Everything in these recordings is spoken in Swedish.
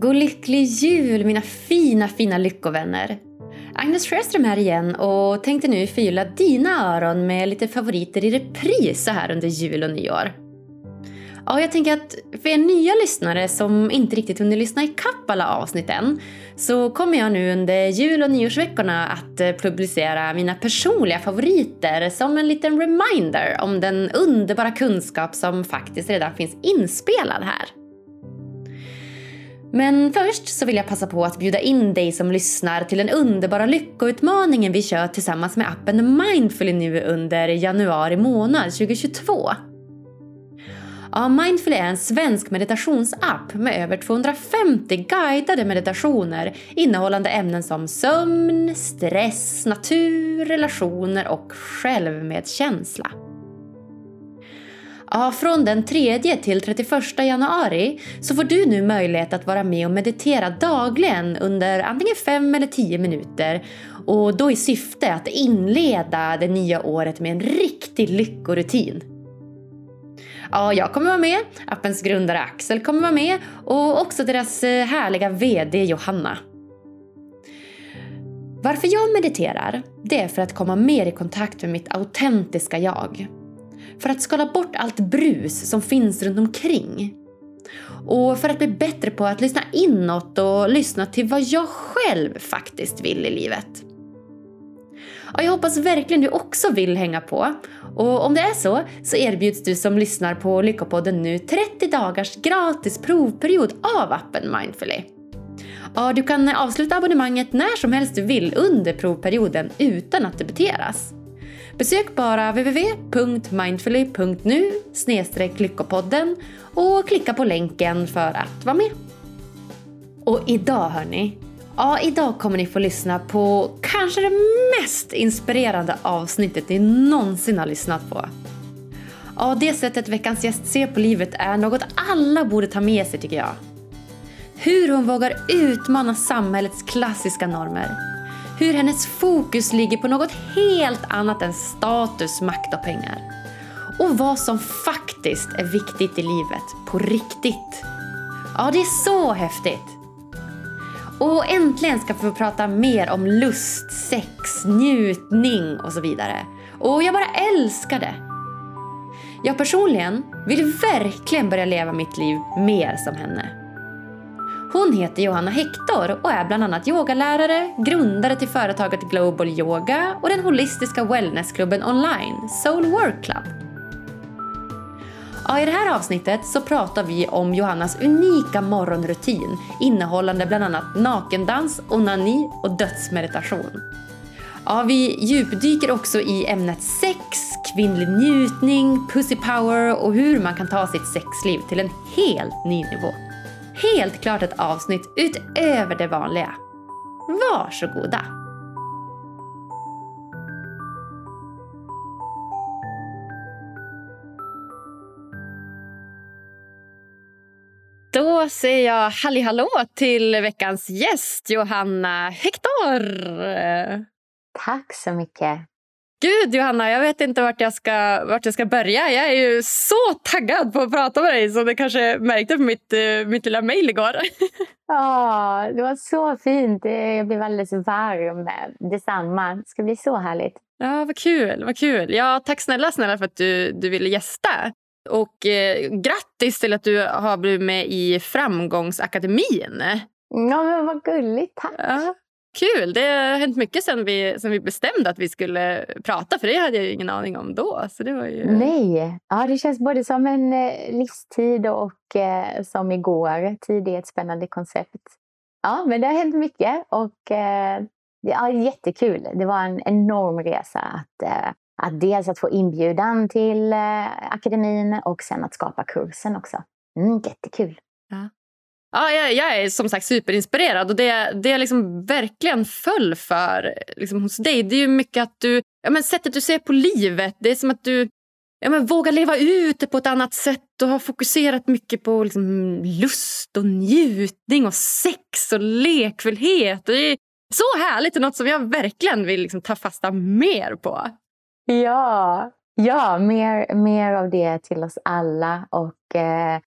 God lycklig jul mina fina, fina lyckovänner! Agnes Sjöström här igen och tänkte nu förgylla dina öron med lite favoriter i repris så här under jul och nyår. Ja, jag tänker att för er nya lyssnare som inte riktigt hunnit lyssna ikapp alla avsnitt än så kommer jag nu under jul och nyårsveckorna att eh, publicera mina personliga favoriter som en liten reminder om den underbara kunskap som faktiskt redan finns inspelad här. Men först så vill jag passa på att bjuda in dig som lyssnar till den underbara lyckoutmaningen vi kör tillsammans med appen Mindfully nu under januari månad 2022. Ja, Mindfully är en svensk meditationsapp med över 250 guidade meditationer innehållande ämnen som sömn, stress, natur, relationer och självmedkänsla. Ja, från den 3 till 31 januari så får du nu möjlighet att vara med och meditera dagligen under antingen 5 eller 10 minuter och då i syfte att inleda det nya året med en riktig lyckorutin. Ja, jag kommer vara med, appens grundare Axel kommer vara med och också deras eh, härliga VD Johanna. Varför jag mediterar, det är för att komma mer i kontakt med mitt autentiska jag. För att skala bort allt brus som finns runt omkring. Och för att bli bättre på att lyssna inåt och lyssna till vad jag själv faktiskt vill i livet. Och jag hoppas verkligen du också vill hänga på. Och om det är så, så erbjuds du som lyssnar på Lyckopodden nu 30 dagars gratis provperiod av appen Mindfully. Ja, du kan avsluta abonnemanget när som helst du vill under provperioden utan att debiteras. Besök bara www.mindfully.nu lyckopodden och klicka på länken för att vara med. Och idag hörni, ja idag kommer ni få lyssna på kanske det mest inspirerande avsnittet ni någonsin har lyssnat på. Ja, det sättet veckans gäst ser på livet är något alla borde ta med sig tycker jag. Hur hon vågar utmana samhällets klassiska normer hur hennes fokus ligger på något helt annat än status, makt och pengar. Och vad som faktiskt är viktigt i livet, på riktigt. Ja, det är så häftigt! Och äntligen ska vi få prata mer om lust, sex, njutning och så vidare. Och jag bara älskar det! Jag personligen vill verkligen börja leva mitt liv mer som henne. Hon heter Johanna Hector och är bland annat yogalärare, grundare till företaget Global Yoga och den holistiska wellnessklubben online Soul Work Club. Ja, I det här avsnittet så pratar vi om Johannas unika morgonrutin innehållande bland annat nakendans, onani och dödsmeditation. Ja, vi djupdyker också i ämnet sex, kvinnlig njutning, pussy power och hur man kan ta sitt sexliv till en helt ny nivå helt klart ett avsnitt utöver det vanliga. Varsågoda! Då säger jag halli hallå till veckans gäst Johanna Hector. Tack så mycket. Gud Johanna, jag vet inte vart jag, ska, vart jag ska börja. Jag är ju så taggad på att prata med dig som du kanske märkte på mitt, eh, mitt lilla mejl igår. Ja, det var så fint. Jag blev alldeles varm. Detsamma. Det ska bli så härligt. Ja, vad kul. Vad kul. Ja, tack snälla, snälla för att du, du ville gästa. Och eh, grattis till att du har blivit med i Framgångsakademin. Ja, men vad gulligt. Tack. Ja, Kul! Det har hänt mycket sen vi, sen vi bestämde att vi skulle prata. För det hade jag ingen aning om då. Så det var ju... Nej, ja, det känns både som en eh, livstid och eh, som igår. Tid är ett spännande koncept. Ja, men det har hänt mycket och eh, ja, jättekul. Det var en enorm resa att, eh, att dels att få inbjudan till eh, akademin och sen att skapa kursen också. Mm, jättekul. Ja. Ja, jag, jag, är som sagt superinspirerad och det, det jag liksom verkligen föll för liksom, hos dig det är ju mycket att du, ja, men sättet du ser på livet. Det är som att du ja, men vågar leva ut det på ett annat sätt och har fokuserat mycket på liksom, lust och njutning och sex och lekfullhet. Det är så härligt och något som jag verkligen vill liksom, ta fasta mer på. Ja, ja mer, mer av det till oss alla. Och eh,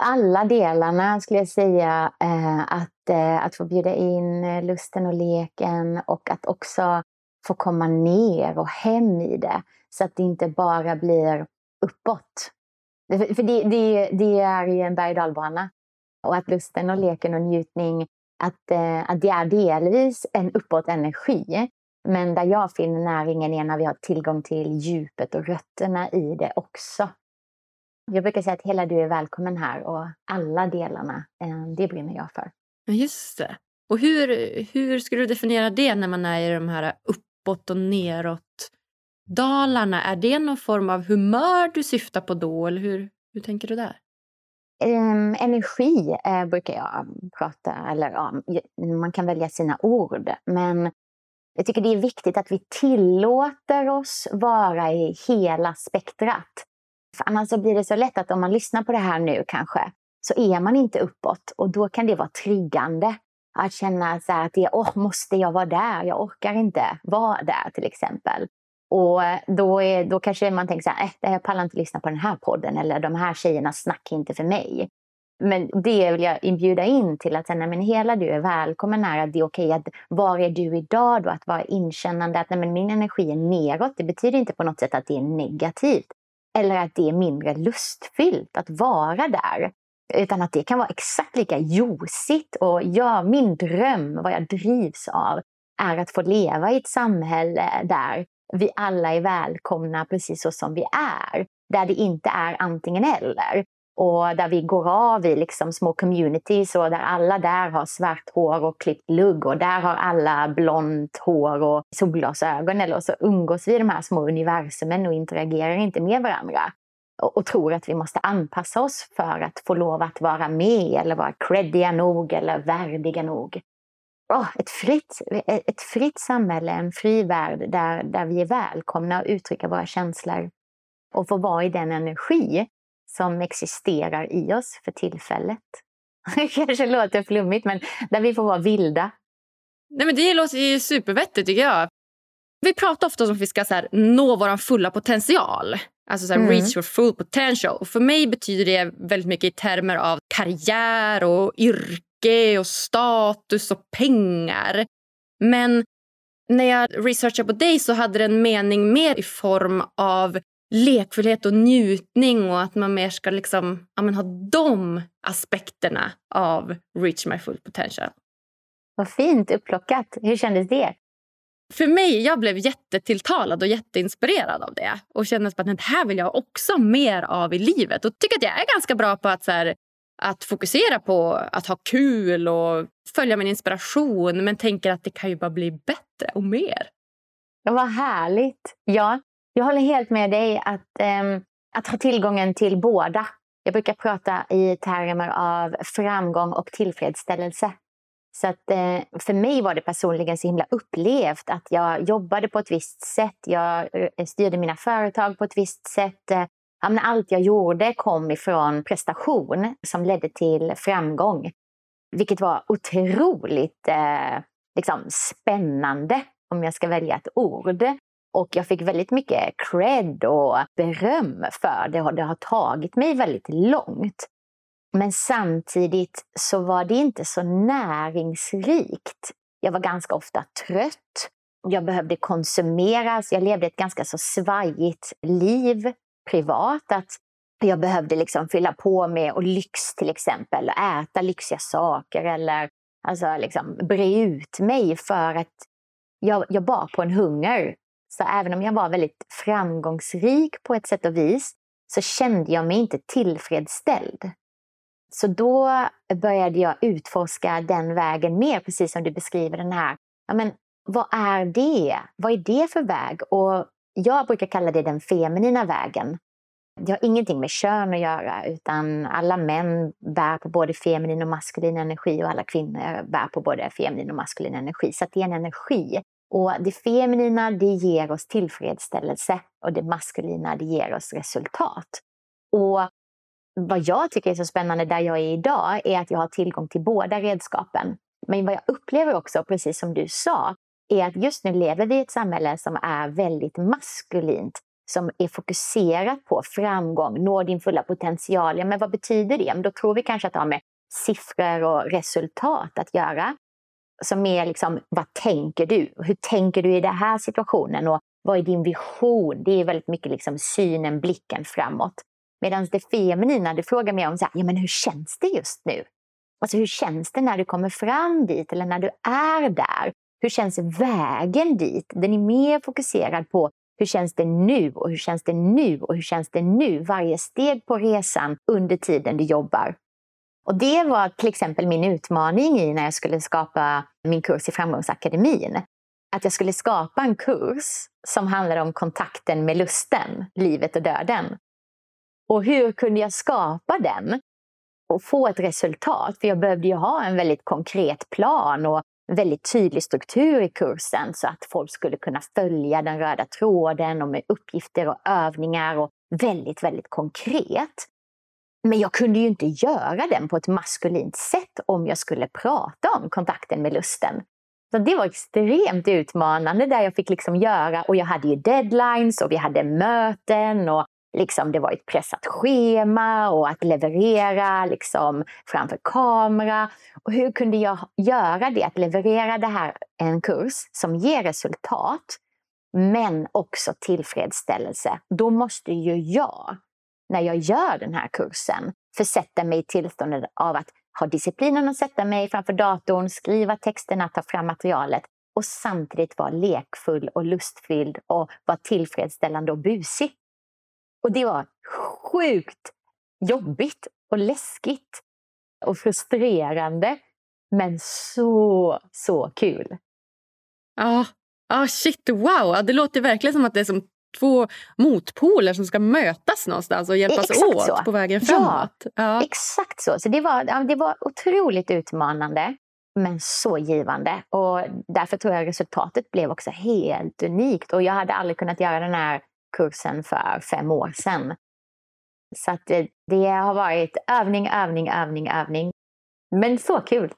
alla delarna skulle jag säga. Eh, att, eh, att få bjuda in eh, lusten och leken och att också få komma ner och hem i det. Så att det inte bara blir uppåt. För det, det, det är ju en berg och Och att lusten och leken och njutning, att, att det är delvis en uppåt energi. Men där jag finner näringen är när vi har tillgång till djupet och rötterna i det också. Jag brukar säga att hela du är välkommen här och alla delarna, eh, det brinner jag för. Just det. Och hur, hur skulle du definiera det när man är i de här uppåt och neråt dalarna? Är det någon form av humör du syftar på då eller hur, hur tänker du där? Um, energi uh, brukar jag prata, eller ja, man kan välja sina ord. Men jag tycker det är viktigt att vi tillåter oss vara i hela spektrat. För annars så blir det så lätt att om man lyssnar på det här nu kanske, så är man inte uppåt och då kan det vara triggande. Att känna så att det, är, oh, måste jag vara där? Jag orkar inte vara där till exempel. Och eh, då, är, då kanske man tänker så här, äh, jag pallar inte lyssna på den här podden eller de här tjejerna snackar inte för mig. Men det vill jag inbjuda in till att säga, men hela du är välkommen här. Att det är okej att var är du idag då? Att vara inkännande att nej, men min energi är neråt. Det betyder inte på något sätt att det är negativt. Eller att det är mindre lustfyllt att vara där. Utan att det kan vara exakt lika josigt. Och ja, min dröm, vad jag drivs av, är att få leva i ett samhälle där vi alla är välkomna precis så som vi är. Där det inte är antingen eller och där vi går av i liksom små communities och där alla där har svart hår och klippt lugg och där har alla blont hår och solglasögon. Eller så umgås vi i de här små universumen och interagerar inte med varandra och, och tror att vi måste anpassa oss för att få lov att vara med eller vara creddiga nog eller värdiga nog. Oh, ett, fritt, ett fritt samhälle, en fri värld där, där vi är välkomna att uttrycka våra känslor och få vara i den energi som existerar i oss för tillfället. Det kanske låter flummigt, men där vi får vara vilda. Nej, men det låter ju supervettigt tycker jag. Vi pratar ofta om att vi ska så här, nå vår fulla potential. Alltså så här, mm. reach your full potential. Och för mig betyder det väldigt mycket i termer av karriär och yrke och status och pengar. Men när jag researchade på dig så hade det en mening mer i form av lekfullhet och njutning och att man mer ska liksom, ja, men ha de aspekterna av Reach My Full Potential. Vad fint upplockat. Hur kändes det? För mig, jag blev jättetilltalad och jätteinspirerad av det. Och kände att det här vill jag också mer av i livet. Och tycker att jag är ganska bra på att, så här, att fokusera på att ha kul och följa min inspiration. Men tänker att det kan ju bara bli bättre och mer. Ja, vad härligt. Ja, jag håller helt med dig att, eh, att ha tillgången till båda. Jag brukar prata i termer av framgång och tillfredsställelse. Så att, eh, för mig var det personligen så himla upplevt att jag jobbade på ett visst sätt. Jag eh, styrde mina företag på ett visst sätt. Eh, allt jag gjorde kom ifrån prestation som ledde till framgång. Vilket var otroligt eh, liksom, spännande, om jag ska välja ett ord. Och jag fick väldigt mycket cred och beröm för det det har tagit mig väldigt långt. Men samtidigt så var det inte så näringsrikt. Jag var ganska ofta trött. Jag behövde konsumera, så jag levde ett ganska så svajigt liv privat. Att jag behövde liksom fylla på med och lyx till exempel, äta lyxiga saker eller alltså liksom bre ut mig för att jag, jag bar på en hunger så även om jag var väldigt framgångsrik på ett sätt och vis så kände jag mig inte tillfredsställd. Så då började jag utforska den vägen mer, precis som du beskriver den här. Ja, men, vad är det? Vad är det för väg? Och jag brukar kalla det den feminina vägen. Det har ingenting med kön att göra, utan alla män bär på både feminin och maskulin energi och alla kvinnor bär på både feminin och maskulin energi. Så det är en energi och det feminina det ger oss tillfredsställelse och det maskulina det ger oss resultat. Och vad jag tycker är så spännande där jag är idag är att jag har tillgång till båda redskapen. Men vad jag upplever också, precis som du sa, är att just nu lever vi i ett samhälle som är väldigt maskulint. som är fokuserat på framgång, nå din fulla potential. Ja, men vad betyder det? Men då tror vi kanske att det har med siffror och resultat att göra. Som är liksom, vad tänker du? Hur tänker du i den här situationen? Och vad är din vision? Det är väldigt mycket liksom synen, blicken framåt. Medan det feminina, det frågar mer om så här, ja, men hur känns det just nu? Alltså hur känns det när du kommer fram dit eller när du är där? Hur känns vägen dit? Den är mer fokuserad på hur känns det nu och hur känns det nu och hur känns det nu? Varje steg på resan under tiden du jobbar. Och det var till exempel min utmaning i när jag skulle skapa min kurs i Framgångsakademin. Att jag skulle skapa en kurs som handlade om kontakten med lusten, livet och döden. Och hur kunde jag skapa den och få ett resultat? För jag behövde ju ha en väldigt konkret plan och väldigt tydlig struktur i kursen så att folk skulle kunna följa den röda tråden och med uppgifter och övningar och väldigt, väldigt konkret. Men jag kunde ju inte göra den på ett maskulint sätt om jag skulle prata om kontakten med lusten. Så det var extremt utmanande där jag fick liksom göra, och jag hade ju deadlines och vi hade möten och liksom det var ett pressat schema och att leverera liksom framför kamera. Och hur kunde jag göra det, att leverera det här, en kurs som ger resultat men också tillfredsställelse. Då måste ju jag, när jag gör den här kursen, försätta mig i tillståndet av att ha disciplinen att sätta mig framför datorn, skriva texterna, ta fram materialet och samtidigt vara lekfull och lustfylld och vara tillfredsställande och busig. Och det var sjukt jobbigt och läskigt och frustrerande. Men så, så kul. Ja, ah, shit, wow. Det låter verkligen som att det är som två motpoler som ska mötas någonstans och hjälpas exakt åt så. på vägen framåt. Ja, ja, exakt så. Så det var, det var otroligt utmanande men så givande. Och därför tror jag resultatet blev också helt unikt. Och jag hade aldrig kunnat göra den här kursen för fem år sedan. Så det, det har varit övning, övning, övning, övning. Men så kul!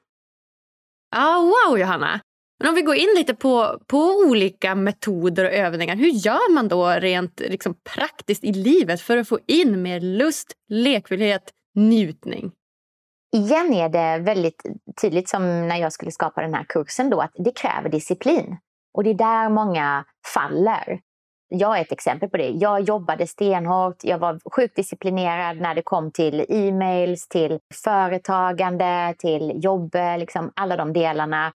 Ah, wow, Johanna! Men om vi går in lite på, på olika metoder och övningar. Hur gör man då rent liksom, praktiskt i livet för att få in mer lust, lekfullhet, njutning? Igen är det väldigt tydligt som när jag skulle skapa den här kursen då att det kräver disciplin. Och det är där många faller jag är ett exempel på det. Jag jobbade stenhårt, jag var sjukt disciplinerad när det kom till e-mails, till företagande, till jobb, liksom alla de delarna.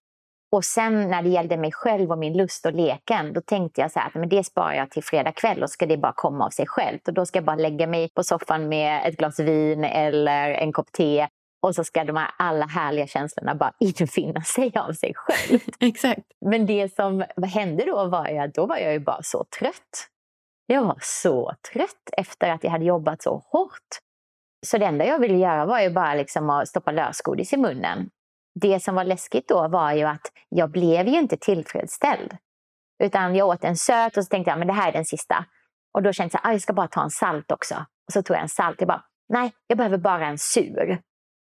Och sen när det gällde mig själv och min lust och leken, då tänkte jag så här, men det sparar jag till fredag kväll och ska det bara komma av sig självt. Och då ska jag bara lägga mig på soffan med ett glas vin eller en kopp te och så ska de här alla härliga känslorna bara infinna sig av sig själv. Exakt. Men det som hände då var att då var jag ju bara så trött. Jag var så trött efter att jag hade jobbat så hårt. Så det enda jag ville göra var ju bara liksom att stoppa lösgodis i munnen. Det som var läskigt då var ju att jag blev ju inte tillfredsställd. Utan jag åt en söt och så tänkte jag men det här är den sista. Och då kände jag att ah, jag ska bara ta en salt också. Och så tog jag en salt. Jag bara, nej, jag behöver bara en sur.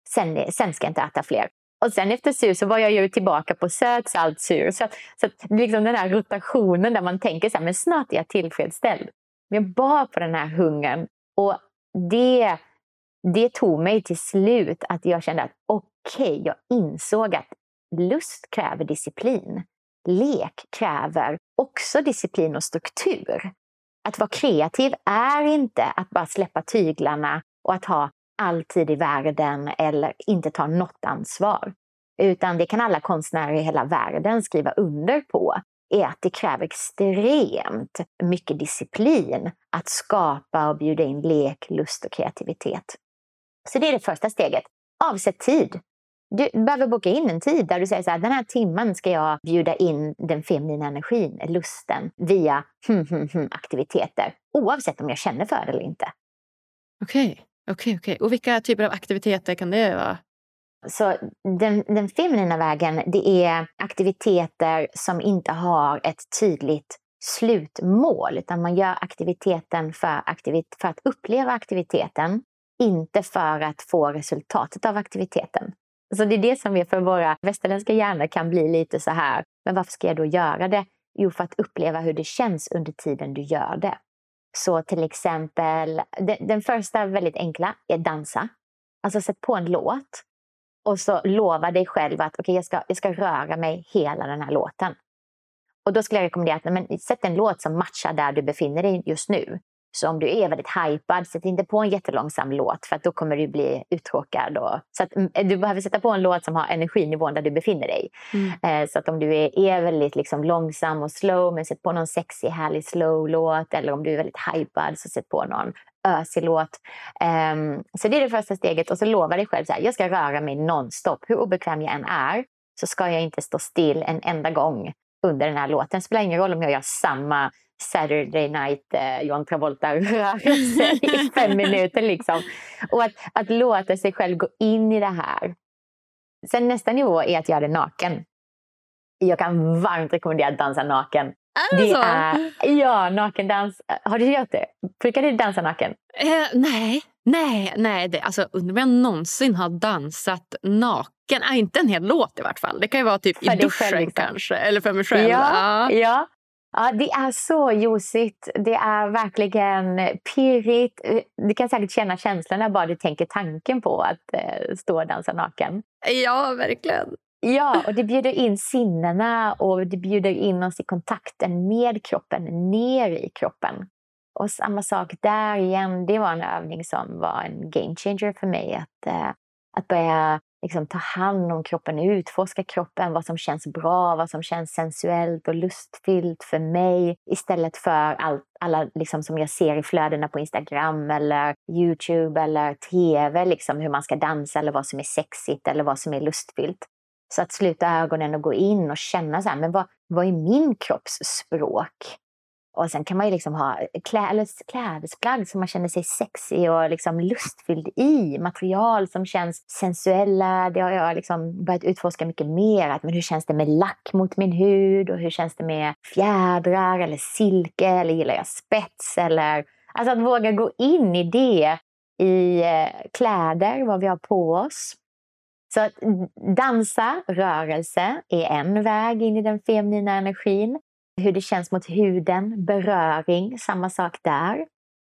Sen, sen ska jag inte äta fler. Och sen efter sur så var jag ju tillbaka på söt, salt, sur. Så, så liksom den här rotationen där man tänker så här, men snart är jag tillfredsställd. Men jag bar på den här hungern. Och det, det tog mig till slut att jag kände att okej, okay, jag insåg att lust kräver disciplin. Lek kräver också disciplin och struktur. Att vara kreativ är inte att bara släppa tyglarna och att ha all tid i världen eller inte ta något ansvar. Utan det kan alla konstnärer i hela världen skriva under på är att det kräver extremt mycket disciplin att skapa och bjuda in lek, lust och kreativitet. Så det är det första steget. Avsätt tid. Du behöver boka in en tid där du säger så här, den här timmen ska jag bjuda in den feminina energin, lusten, via hm, hm, hm, aktiviteter. Oavsett om jag känner för det eller inte. Okej. Okay. Okej, okay, okay. och vilka typer av aktiviteter kan det vara? Så den, den feminina vägen, det är aktiviteter som inte har ett tydligt slutmål, utan man gör aktiviteten för, aktivit för att uppleva aktiviteten, inte för att få resultatet av aktiviteten. Så det är det som vi för våra västerländska hjärnor kan bli lite så här, men varför ska jag då göra det? Jo, för att uppleva hur det känns under tiden du gör det. Så till exempel, den, den första väldigt enkla är dansa. Alltså sätt på en låt och så lova dig själv att okay, jag, ska, jag ska röra mig hela den här låten. Och då skulle jag rekommendera att men, sätt en låt som matchar där du befinner dig just nu. Så om du är väldigt hypad, sätt inte på en jättelångsam låt för då kommer du bli uttråkad. Och, så att, mm, du behöver sätta på en låt som har energinivån där du befinner dig. Mm. Eh, så att om du är, är väldigt liksom, långsam och slow, men sätt på någon sexig, härlig slow-låt. Eller om du är väldigt hypad, så sätt på någon ösig låt. Um, så det är det första steget. Och så lovar dig själv att jag ska röra mig nonstop. Hur obekväm jag än är så ska jag inte stå still en enda gång under den här låten. Det spelar ingen roll om jag gör samma Saturday night eh, John Travolta-rörelse i fem minuter. Liksom. Och att, att låta sig själv gå in i det här. Sen nästa nivå är att göra det naken. Jag kan varmt rekommendera att dansa naken. Är det, det så? Är, ja, nakendans. Har du gjort det? Brukar du dansa naken? Eh, nej, nej, nej. Det, alltså, undrar om jag någonsin har dansat naken. Äh, inte en hel låt i vart fall. Det kan ju vara typ för i duschen själv, liksom. kanske. Eller för mig själv. Ja, ja. ja. Ja, det är så ljusigt. Det är verkligen pirrigt. Du kan säkert känna känslorna bara du tänker tanken på att eh, stå och dansa naken. Ja, verkligen. Ja, och det bjuder in sinnena och det bjuder in oss i kontakten med kroppen, ner i kroppen. Och samma sak där igen, det var en övning som var en game changer för mig. Att, eh, att börja liksom, ta hand om kroppen, utforska kroppen, vad som känns bra, vad som känns sensuellt och lustfyllt för mig. Istället för all, alla liksom, som jag ser i flödena på Instagram eller Youtube eller TV, liksom, hur man ska dansa eller vad som är sexigt eller vad som är lustfyllt. Så att sluta ögonen och gå in och känna så här, men vad, vad är min kropps språk? Och sen kan man ju liksom ha eh, klä, klädesplagg som man känner sig sexig och liksom lustfylld i. Material som känns sensuella. Det har jag liksom börjat utforska mycket mer. Att, men hur känns det med lack mot min hud? Och hur känns det med fjädrar eller silke? Eller gillar jag spets? Eller, alltså att våga gå in i det i eh, kläder, vad vi har på oss. Så att mm, dansa, rörelse, är en väg in i den feminina energin. Hur det känns mot huden, beröring, samma sak där.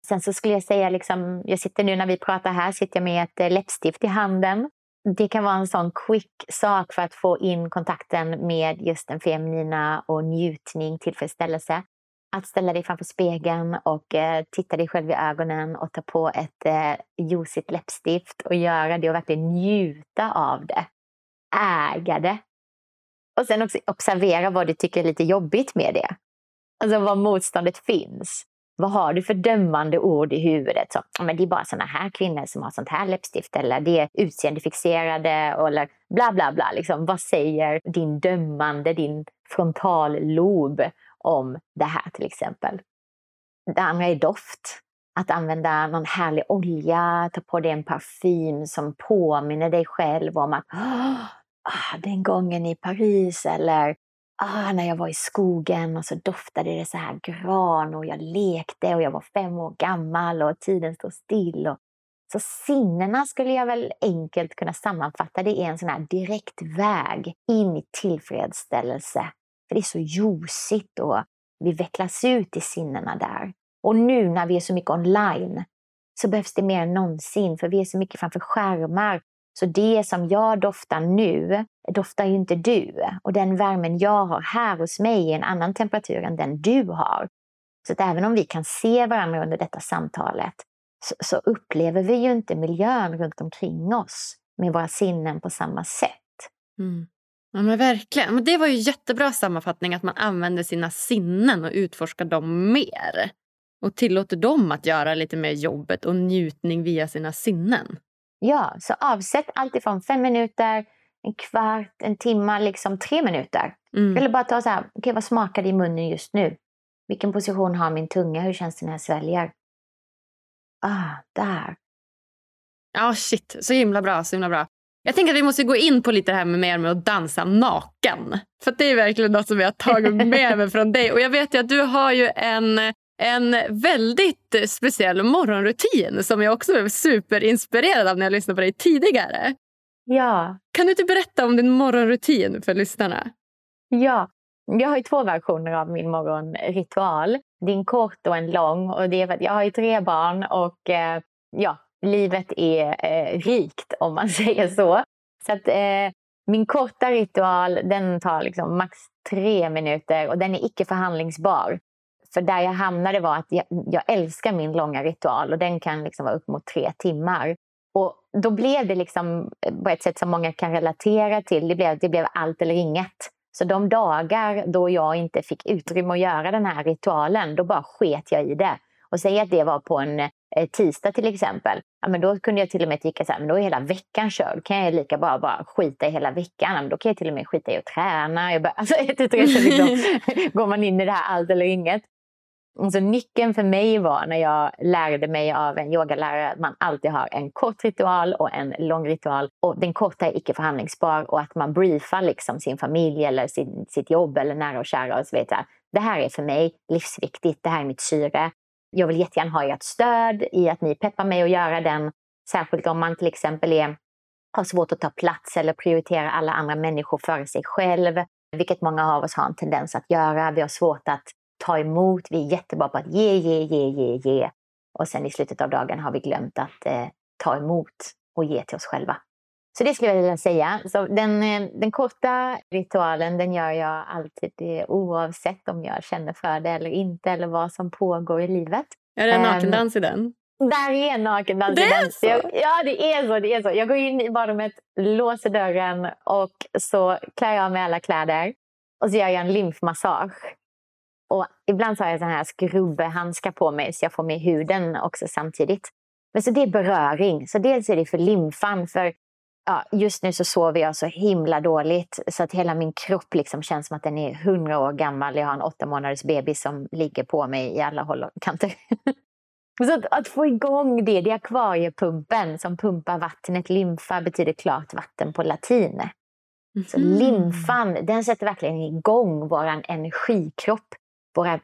Sen så skulle jag säga, liksom, jag sitter nu när vi pratar här, sitter jag med ett eh, läppstift i handen. Det kan vara en sån quick sak för att få in kontakten med just den feminina och njutning, tillfredsställelse att ställa dig framför spegeln och eh, titta dig själv i ögonen och ta på ett eh, juicigt läppstift och göra det och verkligen njuta av det. Äga det. Och sen också observera vad du tycker är lite jobbigt med det. Alltså var motståndet finns. Vad har du för dömande ord i huvudet? Så, men det är bara sådana här kvinnor som har sånt här läppstift eller det är utseendefixerade eller bla bla bla. Liksom, vad säger din dömande, din frontallob om det här till exempel. Det andra är doft. Att använda någon härlig olja, ta på dig en parfym som påminner dig själv om att ah, den gången i Paris eller ah, när jag var i skogen och så doftade det så här gran och jag lekte och jag var fem år gammal och tiden stod still. Och... Så sinnena skulle jag väl enkelt kunna sammanfatta det i en sån här direkt väg in i tillfredsställelse för det är så ljusigt och vi vecklas ut i sinnena där. Och nu när vi är så mycket online så behövs det mer än någonsin för vi är så mycket framför skärmar. Så det som jag doftar nu doftar ju inte du. Och den värmen jag har här hos mig är en annan temperatur än den du har. Så att även om vi kan se varandra under detta samtalet så, så upplever vi ju inte miljön runt omkring oss med våra sinnen på samma sätt. Mm. Ja, men verkligen. Men det var ju jättebra sammanfattning att man använder sina sinnen och utforskar dem mer. Och tillåter dem att göra lite mer jobbet och njutning via sina sinnen. Ja, så avsätt allt ifrån fem minuter, en kvart, en timme, liksom tre minuter. Mm. Eller bara ta så här, okay, vad smakar det i munnen just nu? Vilken position har min tunga? Hur känns det när jag sväljer? Ah, där. Ja, oh, shit. Så himla bra, så himla bra. Jag tänker att vi måste gå in på lite det här med mer med att dansa naken. För det är verkligen något som jag har tagit med mig från dig. Och jag vet ju att du har ju en, en väldigt speciell morgonrutin som jag också blev superinspirerad av när jag lyssnade på dig tidigare. Ja. Kan du inte berätta om din morgonrutin för lyssnarna? Ja, jag har två versioner av min morgonritual. Det är en kort och en lång och det är för att jag har tre barn och eh, ja, livet är eh, rikt om man säger så. Så att eh, min korta ritual den tar liksom max tre minuter och den är icke förhandlingsbar. För där jag hamnade var att jag, jag älskar min långa ritual och den kan liksom vara upp mot tre timmar. Och då blev det liksom på ett sätt som många kan relatera till. Det blev, det blev allt eller inget. Så de dagar då jag inte fick utrymme att göra den här ritualen, då bara sket jag i det. Och säg att det var på en eh, tisdag till exempel. Ja, men då kunde jag till och med tycka så här, men då är hela veckan körd. kan jag lika bara, bara skita i hela veckan. men då kan jag till och med skita i att träna. Jag bara, alltså, ett, ett, ett, liksom, går man in i det här allt eller inget. Alltså, nyckeln för mig var när jag lärde mig av en yogalärare att man alltid har en kort ritual och en lång ritual. Och den korta är icke förhandlingsbar och att man briefar liksom sin familj eller sin, sitt jobb eller nära och kära och så vidare. Det här är för mig livsviktigt, det här är mitt syre. Jag vill jättegärna ha ert stöd i att ni peppar mig att göra den. Särskilt om man till exempel är, har svårt att ta plats eller prioritera alla andra människor före sig själv. Vilket många av oss har en tendens att göra. Vi har svårt att ta emot. Vi är jättebra på att ge, ge, ge, ge, ge. Och sen i slutet av dagen har vi glömt att eh, ta emot och ge till oss själva. Så det skulle jag vilja säga. Så den, eh, den korta ritualen den gör jag alltid eh, oavsett om jag känner för det eller inte eller vad som pågår i livet. Är det en ehm, nakendans um, i den? Där är nakendans i den. Så jag, ja, det är så. Det är så. Jag går in i badrummet, låser dörren och så klär jag av mig alla kläder. Och så gör jag en lymfmassage. Och ibland så har jag såna här skrubbhandskar på mig så jag får med huden också samtidigt. Men så det är beröring. Så dels är det för limfan. För ja, just nu så sover jag så himla dåligt så att hela min kropp liksom känns som att den är hundra år gammal. Jag har en åtta månaders bebis som ligger på mig i alla håll och kanter. så att, att, få igång det, det är akvariepumpen som pumpar vattnet. Lymfa betyder klart vatten på latin. Mm -hmm. Så lymfan, den sätter verkligen igång vår energikropp våra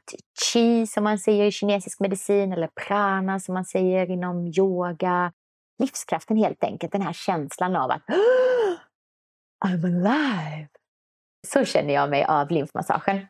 chi som man säger i kinesisk medicin eller prana som man säger inom yoga. Livskraften helt enkelt, den här känslan av att I'm alive. Så känner jag mig av lymfmassagen.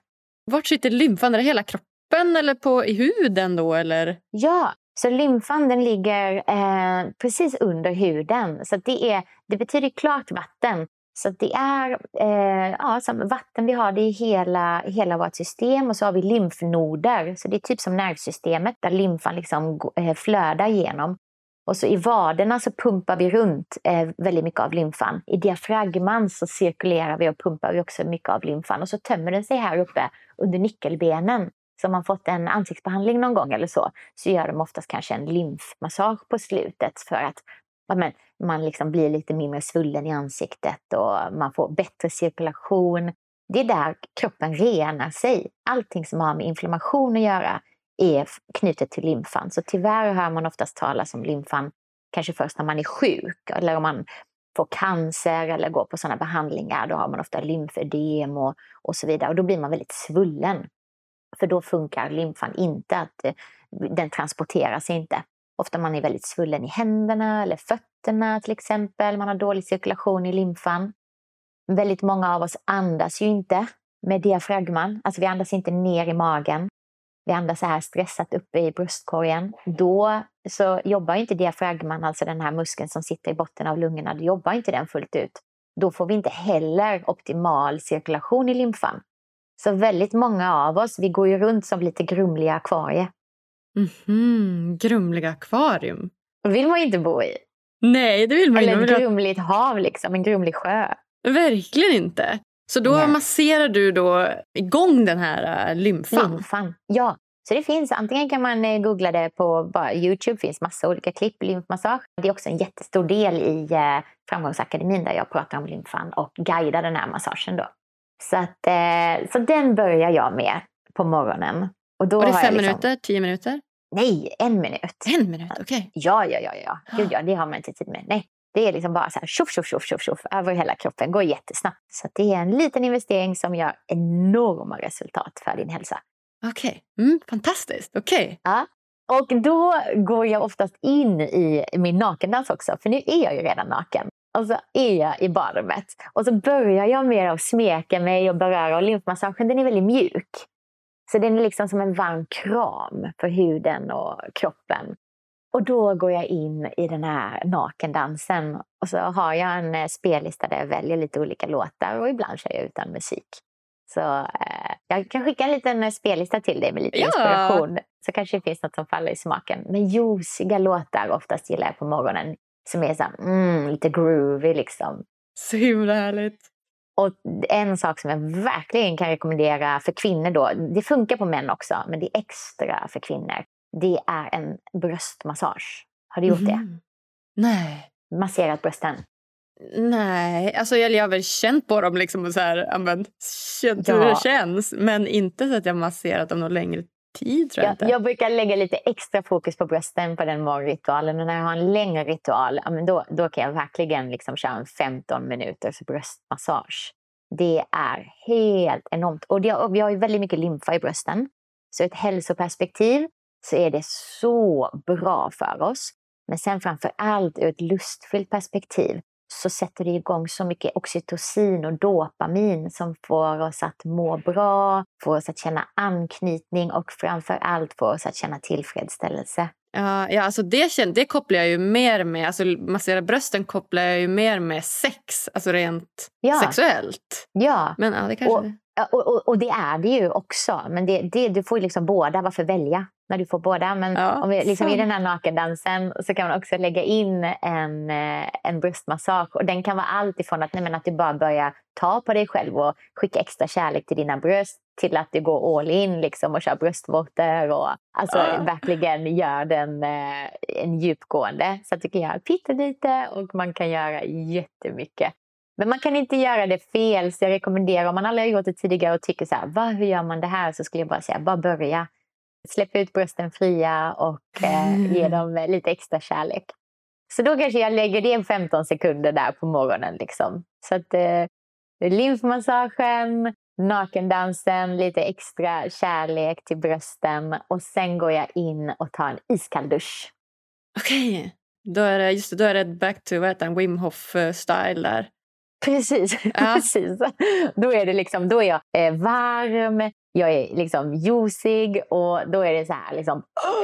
Vart sitter lymfan? Är det hela kroppen eller på, i huden då? Eller? Ja, så lymfan den ligger eh, precis under huden. Så det, är, det betyder klart vatten. Så det är eh, ja, som vatten vi har det i hela, hela vårt system och så har vi lymfnoder. Så det är typ som nervsystemet där lymfan liksom eh, flödar igenom. Och så i vaderna så pumpar vi runt eh, väldigt mycket av lymfan. I diafragman så cirkulerar vi och pumpar vi också mycket av lymfan. Och så tömmer den sig här uppe under nyckelbenen. Så om man fått en ansiktsbehandling någon gång eller så, så gör de oftast kanske en lymfmassage på slutet för att amen, man liksom blir lite mindre svullen i ansiktet och man får bättre cirkulation. Det är där kroppen renar sig. Allting som har med inflammation att göra är knutet till lymfan. Så tyvärr hör man oftast talas om lymfan kanske först när man är sjuk eller om man får cancer eller går på sådana behandlingar. Då har man ofta lymfödem och, och så vidare och då blir man väldigt svullen. För då funkar lymfan inte, att eh, den transporteras inte. Ofta man är väldigt svullen i händerna eller fötterna till exempel. Man har dålig cirkulation i lymfan. Väldigt många av oss andas ju inte med diafragman. Alltså vi andas inte ner i magen. Vi andas så här stressat uppe i bröstkorgen. Då så jobbar inte diafragman, alltså den här muskeln som sitter i botten av lungorna, då jobbar inte den fullt ut. Då får vi inte heller optimal cirkulation i lymfan. Så väldigt många av oss, vi går ju runt som lite grumliga akvarier. Mm-hmm. Grumliga akvarium. Vill man inte bo i. Nej, det vill man inte. Eller ett grumligt hav, liksom, en grumlig sjö. Verkligen inte. Så då Nej. masserar du då igång den här uh, lymfan? Lymfan, ja. Så det finns, antingen kan man eh, googla det på bara Youtube, finns massa olika klipp, lymfmassage. Det är också en jättestor del i eh, Framgångsakademin där jag pratar om lymfan och guidar den här massagen då. Så, att, eh, så den börjar jag med på morgonen. Och, då och det är fem liksom... minuter, tio minuter? Nej, en minut. En minut, okej. Okay. Ja, ja, ja, ja. Gud, ja, det har man inte tid med. Nej, det är liksom bara så här tjoff, tjoff, tjoff, tjoff, tjoff över hela kroppen. går jättesnabbt. Så det är en liten investering som gör enorma resultat för din hälsa. Okej, okay. mm, fantastiskt. Okej. Okay. Ja. Och då går jag oftast in i min nakendans också, för nu är jag ju redan naken. Och så är jag i badrummet. Och så börjar jag med att smeka mig och beröra. Och lymfmassagen den är väldigt mjuk. Så den är liksom som en varm kram för huden och kroppen. Och då går jag in i den här nakendansen och så har jag en eh, spellista där jag väljer lite olika låtar och ibland kör jag utan musik. Så eh, jag kan skicka en liten eh, spellista till dig med lite Ja. inspiration. Så kanske det finns något som faller i smaken. Men juiciga låtar oftast gillar jag på morgonen. Som är så här, mm, lite groovy liksom. Så himla härligt. Och en sak som jag verkligen kan rekommendera för kvinnor då, det funkar på män också, men det är extra för kvinnor. Det är en bröstmassage. Har du gjort det? Mhm. Nej. Masserat brösten? Nej, alltså jag, har väl känt på dem liksom och så här, men, känt hur Ja. det känns. Men inte så att jag masserat dem någon längre tid tror jag Jag, inte. jag brukar lägga lite extra fokus på brösten på den morgonritualen. Och när jag har en längre ritual, ja, men då, då kan jag verkligen liksom köra en 15 minuters bröstmassage. Det är helt enormt. Och det, och vi har ju väldigt mycket lymfa i brösten. Så ur ett hälsoperspektiv så är det så bra för oss. Men sen framför allt ur ett lustfyllt perspektiv så sätter det igång så mycket oxytocin och dopamin som får oss att må bra, får oss att känna anknytning och framför allt får oss att känna tillfredsställelse. Ja, ja alltså det, kän- det kopplar jag ju mer med, alltså massera brösten kopplar jag ju mer med sex, alltså rent Ja. sexuellt. Ja, Men ja, det kanske... Och- och, och, och det är det ju också. Men det, det, du får ju liksom båda. Varför välja när du får båda? Men Ja, om vi, liksom I den här nakendansen så kan man också lägga in en, eh, en bröstmassage. Och den kan vara allt ifrån att, nej, men att du bara börjar ta på dig själv och skicka extra kärlek till dina bröst till att du går all in liksom, och kör bröstvårtor och alltså, Ja. verkligen gör den eh, en djupgående. Så att du kan göra pyttelite och man kan göra jättemycket. Men man kan inte göra det fel, så jag rekommenderar om man aldrig har gjort det tidigare och tycker så här, Va, hur gör man det här? Så skulle jag bara säga, bara börja. Släpp ut brösten fria och eh, Mm. ge dem eh, lite extra kärlek. Så då kanske jag lägger det 15 sekunder där på morgonen. Liksom. Så att eh, lymfmassagen, nakendansen, lite extra kärlek till brösten och sen går jag in och tar en iskall dusch. Okej. Då är det, just det, då är det back to vad heter han, Wim Hof-style eh, där. Precis. Ja. Precis. Då är det liksom, då är jag eh, varm, jag är liksom juicig och då är det så här liksom,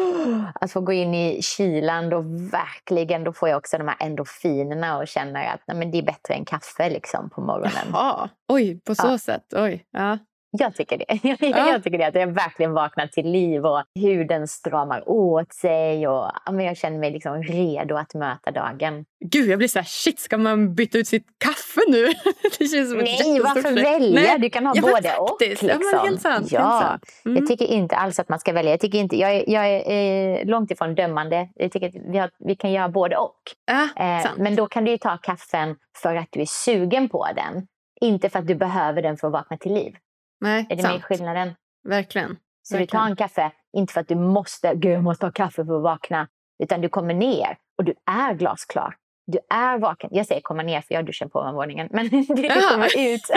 att få gå in i kylan då verkligen, då får jag också de här endorfinerna och känner att nej, men det är bättre än kaffe liksom på morgonen. Jaha, oj, på så Ja. sätt. Oj, ja. Jag tycker det. Jag, Ja. jag tycker det, att jag verkligen vaknar till liv och huden stramar åt sig och men jag känner mig liksom redo att möta dagen. Gud, jag blir så här, shit, ska man byta ut sitt kaffe nu? det känns som Nej, varför välja? Nej. Du kan ha Ja, både och. Liksom. Ja, men helt sant. Ja. Helt sant. Mm. Jag tycker inte alls att man ska välja. Jag, tycker inte, jag, är, jag är eh, långt ifrån dömande. Jag tycker att vi, har, vi kan göra både och. ja, Eh, men då kan du ju ta kaffen för att du är sugen på den. Inte för att du behöver den för att vakna till liv. Nej, Är det sant. med skillnaden? Verkligen. Så du Verkligen. tar en kaffe, inte för att du måste, gud jag måste ha kaffe för att vakna. Utan du kommer ner och du är glasklar. Du är vaken. Jag säger komma ner för jag duschar på morgonen. Men du kommer ut.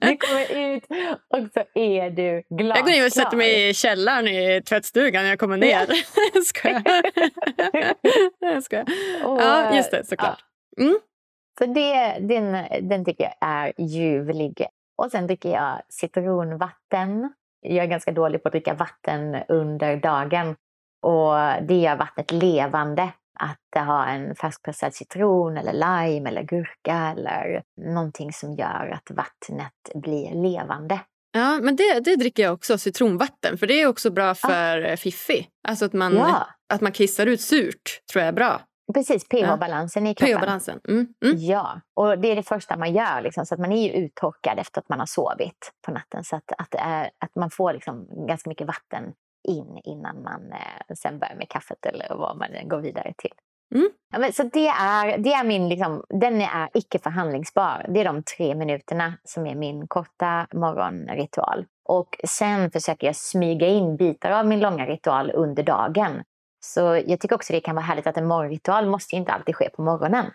Du kommer ut och så är du glasklar. Jag går in och sätter mig i källaren i tvättstugan när jag kommer ner. Jag skojar. Jag skojar. Och, Ja, just det, såklart. Mm. Så det, den, den tycker jag är ljuvlig. Och sen dricker jag citronvatten. Jag är ganska dålig på att dricka vatten under dagen. Och det gör vattnet levande. Att ha en färskpressad citron eller lime eller gurka eller någonting som gör att vattnet blir levande. Ja, men det, det dricker jag också, citronvatten. För det är också bra för ah. fiffi. Alltså att man, Ja. att man kissar ut surt, tror jag är bra. Precis, pH-balansen i kroppen. pH-balansen. Mm. Mm. Ja, och det är det första man gör. Liksom, så att man är ju uttorkad efter att man har sovit på natten. Så att, att, är, att man får liksom ganska mycket vatten in innan man eh, sen börjar med kaffet eller vad man går vidare till. Mm. Ja, men, så det är, det är min, liksom, den är icke förhandlingsbar. Det är de tre minuterna som är min korta morgonritual. Och sen försöker jag smyga in bitar av min långa ritual under dagen. Så jag tycker också det kan vara härligt att en morgonritual måste ju inte alltid ske på morgonen.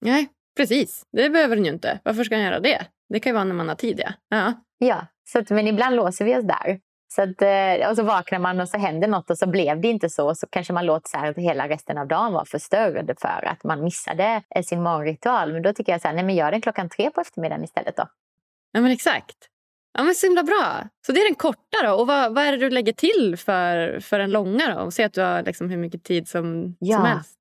Nej, precis. Det behöver den ju inte. Varför ska den göra det? Det kan ju vara när man har tid, ja. ja. Ja, så att, men ibland låser vi oss där. Så att, eh, och så vaknar man och så händer något och så blev det inte så. Så kanske man låter så här att hela resten av dagen vara förstörd för att man missade eh, sin morgonritual. Men då tycker jag så här, nej men gör den klockan tre på eftermiddagen istället då. Ja, men exakt. Ja, men så himla bra. Så det är den korta då. Och vad, vad är det du lägger till för, för den långa då? Säg att du har liksom hur mycket tid som, ja. som helst.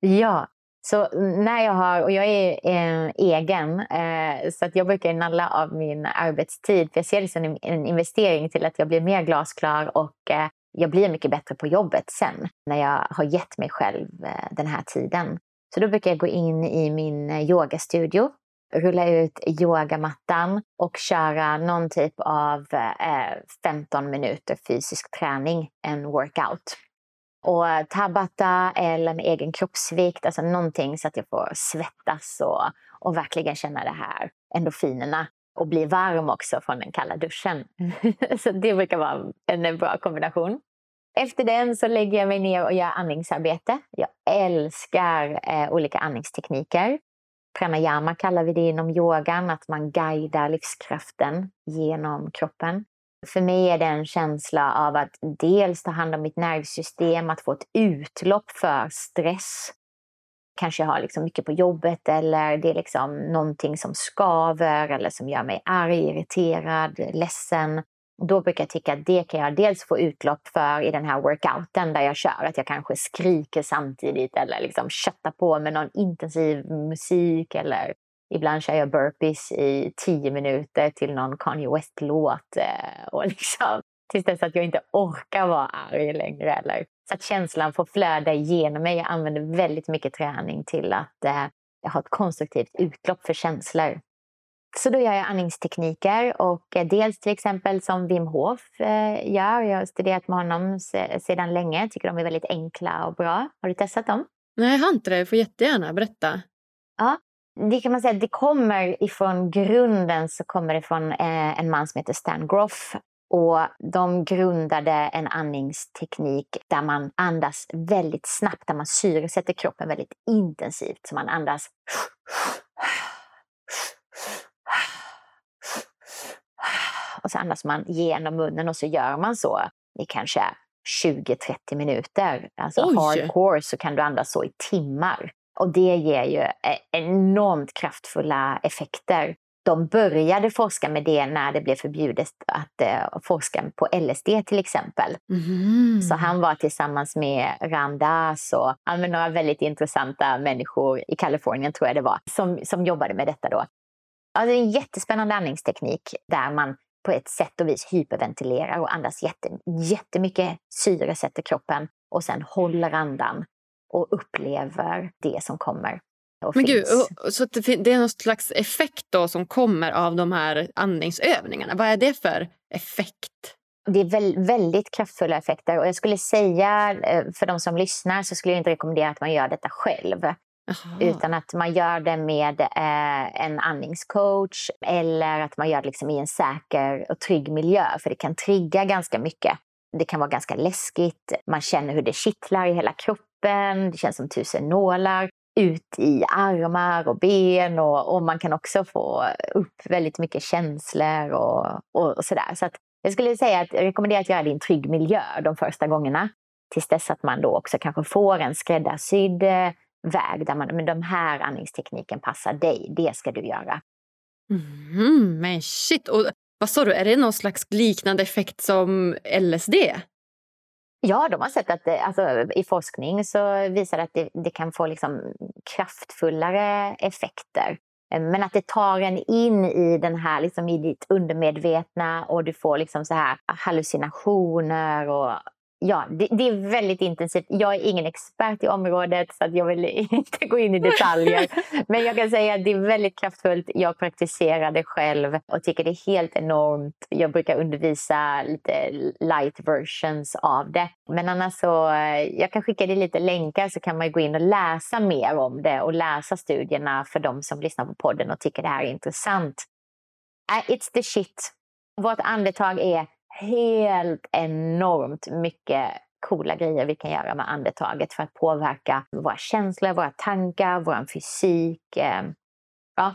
Ja, så när jag har, och jag är eh, egen, eh, så att jag brukar nalla av min arbetstid. För jag ser det som en, en investering till att jag blir mer glasklar och eh, jag blir mycket bättre på jobbet sen. När jag har gett mig själv eh, den här tiden. Så då brukar jag gå in i min eh, yogastudio rulla ut yogamattan och köra någon typ av eh, 15 minuter fysisk träning, en workout. Och tabata eller med egen kroppsvikt, alltså någonting så att jag får svettas och, och verkligen känna det här endorfinerna och bli varm också från den kalla duschen. så det brukar vara en bra kombination. Efter den så lägger jag mig ner och gör andningsarbete. Jag älskar eh, olika andningstekniker. Pranayama kallar vi det inom yogan, att man guidar livskraften genom kroppen. För mig är det en känsla av att dels ta hand om mitt nervsystem, att få ett utlopp för stress. Kanske jag har liksom mycket på jobbet eller det är liksom någonting som skaver eller som gör mig arg, irriterad, ledsen. Då brukar jag tycka att det kan jag dels få utlopp för i den här workouten där jag kör. Att jag kanske skriker samtidigt eller liksom köttar på med någon intensiv musik. Eller ibland kör jag burpees i tio minuter till någon Kanye West-låt. Eh, och liksom, tills dess att jag inte orkar vara arg längre. Eller, så att känslan får flöda igenom mig. Jag använder väldigt mycket träning till att eh, jag har ett konstruktivt utlopp för känslor. Så då gör jag andningstekniker och eh, dels till exempel som Wim Hof eh, gör. Jag har studerat med honom sedan länge. Tycker de är väldigt enkla och bra. Har du testat dem? Nej, jag har inte det. Du får jättegärna berätta. Ja, det kan man säga. Det kommer ifrån grunden så kommer det från eh, en man som heter Stan Groff. Och de grundade en andningsteknik där man andas väldigt snabbt, där man syresätter kroppen väldigt intensivt. Så man andas och så andas man genom munnen och så gör man så i kanske 20-30 minuter. Alltså Oj. hardcore så kan du andas så i timmar. Och det ger ju e-, enormt kraftfulla effekter. De började forska med det när det blev förbjudet att uh, forska på LSD till exempel. Mm. Så han var tillsammans med Ramdas och ja, några väldigt intressanta människor i Kalifornien tror jag det var, som, som jobbade med detta då. Ja, det är en jättespännande andningsteknik där man på ett sätt och vis hyperventilerar och andas jätte, jättemycket syre sätter kroppen och sen håller andan och upplever det som kommer. Men gud, så det är någon slags effekt då som kommer av de här andningsövningarna. Vad är det för effekt? Det är väldigt kraftfulla effekter och jag skulle säga eh, för de som lyssnar så skulle jag inte rekommendera att man gör detta själv. Aha. Utan att man gör det med eh, en andningscoach eller att man gör det liksom i en säker och trygg miljö. För det kan trigga ganska mycket. Det kan vara ganska läskigt. Man känner hur det kittlar i hela kroppen. Det känns som tusen nålar ut i armar och ben och, och man kan också få upp väldigt mycket känslor och, och, och sådär. Så att jag skulle säga att jag rekommenderar att göra det i en trygg miljö de första gångerna. Tills dess att man då också kanske får en skräddarsydd eh, väg där man, men de här andningstekniken passar dig, det ska du göra. Mm, men shit, och vad sa du, är det någon slags liknande effekt som LSD? Ja, de har sett att alltså, i forskning så visar det att det, det kan få liksom kraftfullare effekter. Men att det tar en in i den här, liksom i ditt undermedvetna och du får liksom så här hallucinationer och Ja, det, det, är väldigt intensivt. Jag är ingen expert i området så jag vill inte gå in i detaljer. Men jag kan säga att det är väldigt kraftfullt. Jag praktiserar det själv och tycker det är helt enormt. Jag brukar undervisa lite light versions av det. Men annars så, eh, jag kan skicka dig lite länkar så kan man gå in och läsa mer om det och läsa studierna för de som lyssnar på podden och tycker det här är intressant. Uh, it's the shit. Vårt andetag är helt enormt mycket coola grejer vi kan göra med andetaget för att påverka våra känslor, våra tankar, vår fysik. Ehm, ja.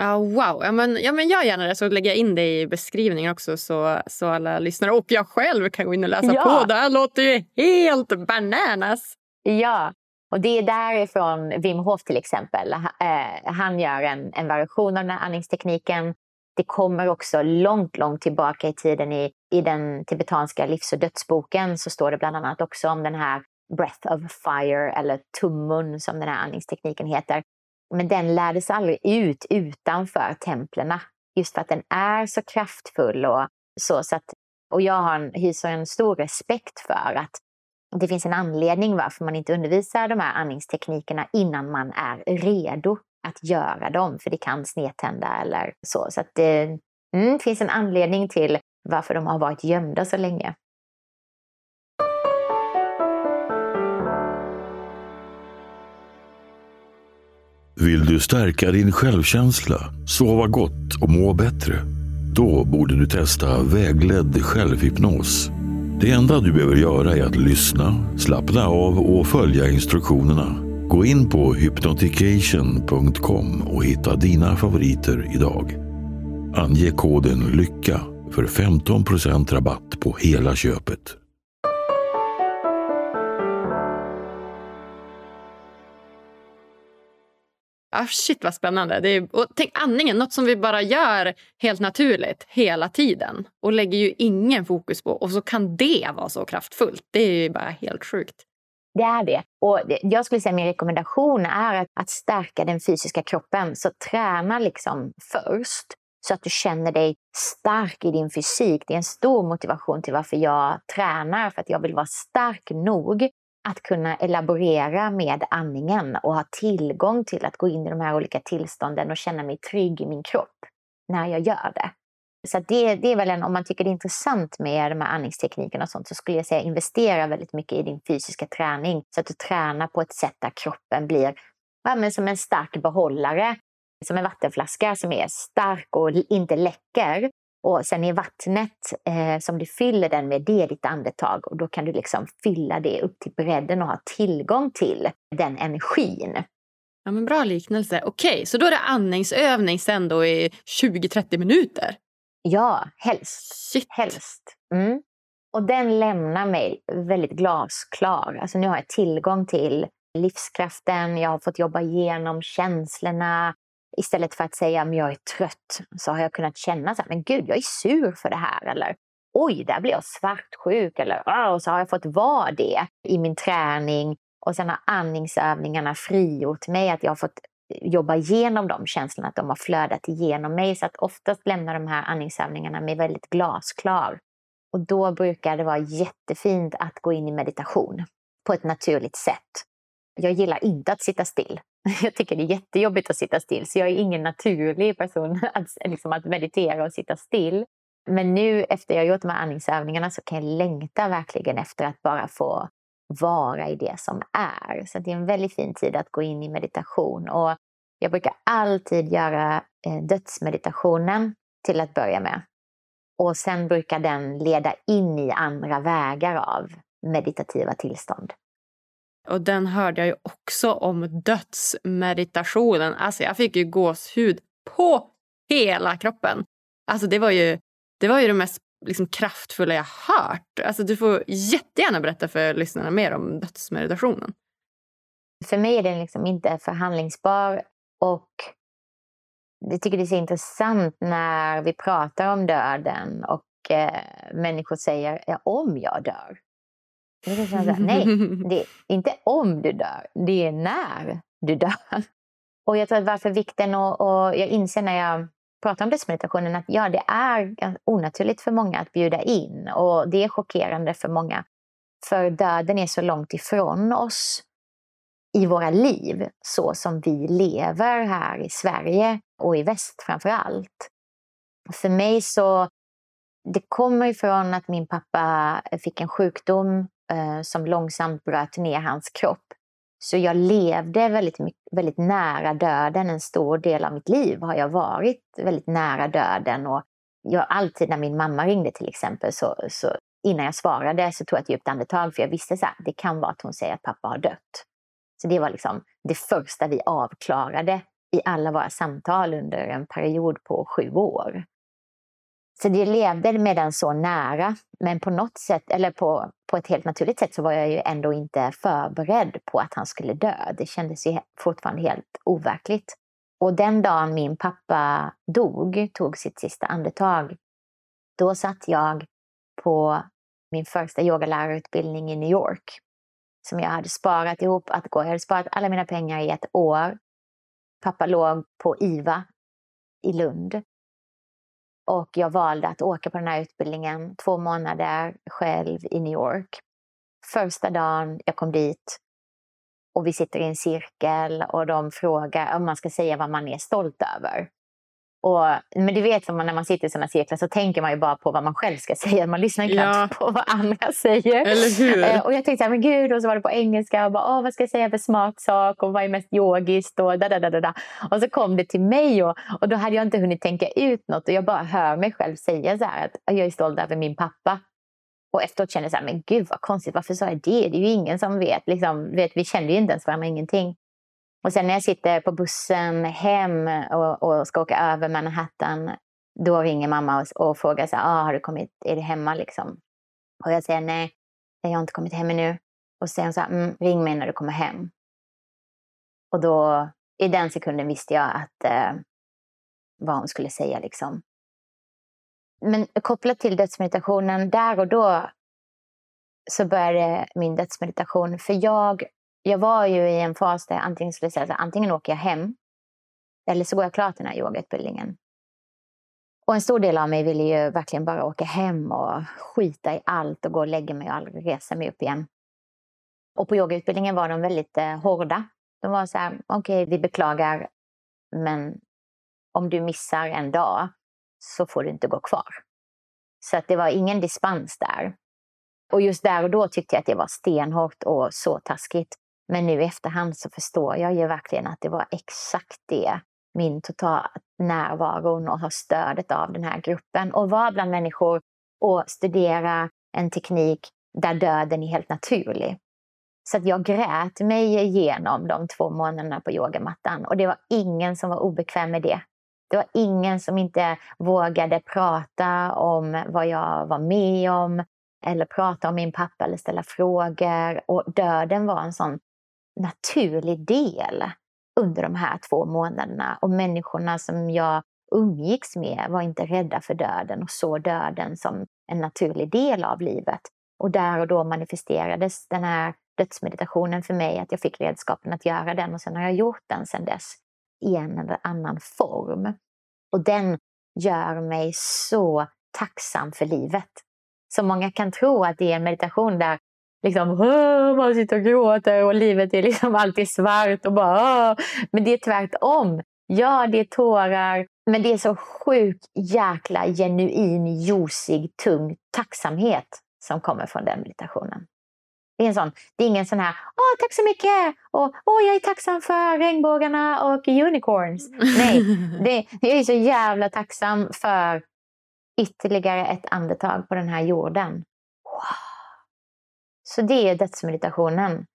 Ja, wow. Ja, men, ja, men gör gärna det så lägger jag in det i beskrivningen också så, så alla lyssnare och jag själv kan gå in och läsa ja. på. Det här låter ju helt bananas! Ja, och det är därifrån Wim Hof till exempel. Eh, han gör en, en variation av den här andningstekniken det kommer också långt, långt tillbaka i tiden i, i den tibetanska livs och dödsboken så står det bland annat också om den här breath of fire eller tummun som den här andningstekniken heter. Men den lärdes aldrig ut utanför templerna just för att den är så kraftfull och så. så att, och jag har, hyser en stor respekt för att det finns en anledning varför man inte undervisar de här andningsteknikerna innan man är redo att göra dem, för det kan snedtända eller så. Så att det mm, finns en anledning till varför de har varit gömda så länge. Vill du stärka din självkänsla, sova gott och må bättre? Då borde du testa vägledd självhypnos. Det enda du behöver göra är att lyssna, slappna av och följa instruktionerna. Gå in på hypnotication.com och hitta dina favoriter idag. Ange koden LYCKA för 15% rabatt på hela köpet. Ah, shit vad spännande. Det är, och tänk andningen, något som vi bara gör helt naturligt hela tiden och lägger ju ingen fokus på. Och så kan det vara så kraftfullt. Det är ju bara helt sjukt. Det är det. Och jag skulle säga min rekommendation är att, att stärka den fysiska kroppen. Så träna liksom först så att du känner dig stark i din fysik. Det är en stor motivation till varför jag tränar, för att jag vill vara stark nog att kunna elaborera med andningen och ha tillgång till att gå in i de här olika tillstånden och känna mig trygg i min kropp när jag gör det. Så det, det är väl en, om man tycker det är intressant med de här andningsteknikerna och sånt så skulle jag säga investera väldigt mycket i din fysiska träning så att du tränar på ett sätt där kroppen blir ja, men som en stark behållare, som en vattenflaska som är stark och inte läcker. Och sen är vattnet eh, som du fyller den med, det är ditt andetag. Och då kan du liksom fylla det upp till bredden och ha tillgång till den energin. Ja, men bra liknelse. Okej, så då är det andningsövning sen då i 20-30 minuter? Ja, helst. Shit. Helst. Mm. Och den lämnar mig väldigt glasklar. Alltså nu har jag tillgång till livskraften, jag har fått jobba igenom känslorna. Istället för att säga att jag är trött så har jag kunnat känna så här, men gud, jag är sur för det här. Eller oj, där blir jag svartsjuk. Eller och så har jag fått vara det i min träning. Och sen har andningsövningarna frigjort mig, att jag har fått jobba igenom de känslorna, att de har flödat igenom mig. Så att oftast lämnar de här andningsövningarna mig väldigt glasklar. Och då brukar det vara jättefint att gå in i meditation på ett naturligt sätt. Jag gillar inte att sitta still. Jag tycker det är jättejobbigt att sitta still, så jag är ingen naturlig person att, liksom, att meditera och sitta still. Men nu efter jag gjort de här andningsövningarna så kan jag längta verkligen efter att bara få vara i det som är. Så det är en väldigt fin tid att gå in i meditation. Och jag brukar alltid göra eh, dödsmeditationen till att börja med. Och sen brukar den leda in i andra vägar av meditativa tillstånd. Och den hörde jag ju också om dödsmeditationen. Alltså jag fick ju gåshud på hela kroppen. Alltså det var ju det, var ju det mest liksom, kraftfulla jag hört. Alltså du får jättegärna berätta för lyssnarna mer om dödsmeditationen. För mig är den liksom inte förhandlingsbar och jag tycker det är så intressant när vi pratar om döden och eh, människor säger ja, om jag dör. Här, nej, det är inte om du dör, det är när du dör. Och jag tror att varför vikten och, och jag inser när jag pratar om dödsmeditationen att ja, det är onaturligt för många att bjuda in och det är chockerande för många. För döden är så långt ifrån oss i våra liv så som vi lever här i Sverige och i väst framför allt. För mig så, det kommer ifrån att min pappa fick en sjukdom eh, som långsamt bröt ner hans kropp. Så jag levde väldigt, väldigt nära döden. En stor del av mitt liv har jag varit väldigt nära döden. Och jag, alltid när min mamma ringde till exempel, så, så innan jag svarade så tog jag ett djupt andetag för jag visste att det kan vara att hon säger att pappa har dött. Så det var liksom det första vi avklarade i alla våra samtal under en period på sju år. Så det levde med den så nära, men på något sätt, eller på, på ett helt naturligt sätt så var jag ju ändå inte förberedd på att han skulle dö. Det kändes ju fortfarande helt overkligt. Och den dagen min pappa dog, tog sitt sista andetag, då satt jag på min första yogalärarutbildning i New York som jag hade sparat ihop att gå. Jag hade sparat alla mina pengar i ett år. Pappa låg på IVA i Lund. Och jag valde att åka på den här utbildningen två månader själv i New York. Första dagen jag kom dit och vi sitter i en cirkel och de frågar om man ska säga vad man är stolt över. Och, men du vet, när man sitter i sådana cirklar så tänker man ju bara på vad man själv ska säga. Man lyssnar knappt ja. på vad andra säger. Eller hur? Eh, och jag tänkte, men gud, och så var det på engelska. Och bara, vad ska jag säga för smart sak? Och vad är mest yogiskt? Och, da, da, da, da. och så kom det till mig och, och då hade jag inte hunnit tänka ut något. Och jag bara hör mig själv säga så här, att jag är stolt över min pappa. Och efteråt kände jag så här, men gud vad konstigt, varför sa jag det? Det är ju ingen som vet. Liksom, vet vi kände ju inte ens varandra, ingenting. Och sen när jag sitter på bussen hem och, och ska åka över Manhattan, då ringer mamma och, och frågar så här, ah, har du kommit, är du hemma liksom? Och jag säger nej, jag har inte kommit hem ännu. Och sen så här, mm, ring mig när du kommer hem. Och då, i den sekunden visste jag att eh, vad hon skulle säga liksom. Men kopplat till dödsmeditationen, där och då så började min dödsmeditation. För jag jag var ju i en fas där jag antingen skulle säga att antingen åker jag hem eller så går jag klart den här yogautbildningen. Och en stor del av mig ville ju verkligen bara åka hem och skita i allt och gå och lägga mig och aldrig resa mig upp igen. Och på yogautbildningen var de väldigt eh, hårda. De var så här, okej, okay, vi beklagar, men om du missar en dag så får du inte gå kvar. Så att det var ingen dispens där. Och just där och då tyckte jag att det var stenhårt och så taskigt. Men nu i efterhand så förstår jag ju verkligen att det var exakt det, min totala närvaro och ha stödet av den här gruppen och vara bland människor och studera en teknik där döden är helt naturlig. Så att jag grät mig igenom de två månaderna på yogamattan och det var ingen som var obekväm med det. Det var ingen som inte vågade prata om vad jag var med om eller prata om min pappa eller ställa frågor. Och döden var en sån naturlig del under de här två månaderna. Och människorna som jag umgicks med var inte rädda för döden och såg döden som en naturlig del av livet. Och där och då manifesterades den här dödsmeditationen för mig, att jag fick redskapen att göra den och sen har jag gjort den sedan dess i en eller annan form. Och den gör mig så tacksam för livet. Så många kan tro att det är en meditation där liksom, man sitter och gråter och livet är liksom alltid svart och bara Men det är tvärtom. Ja, det är tårar, men det är så sjukt jäkla genuin, josig, tung tacksamhet som kommer från den meditationen. Det är, en sån, det är ingen sån här Åh, tack så mycket! Och Åh, jag är tacksam för regnbågarna och unicorns. Nej, det, jag är så jävla tacksam för ytterligare ett andetag på den här jorden. Wow. Så det är dödsmeditationen.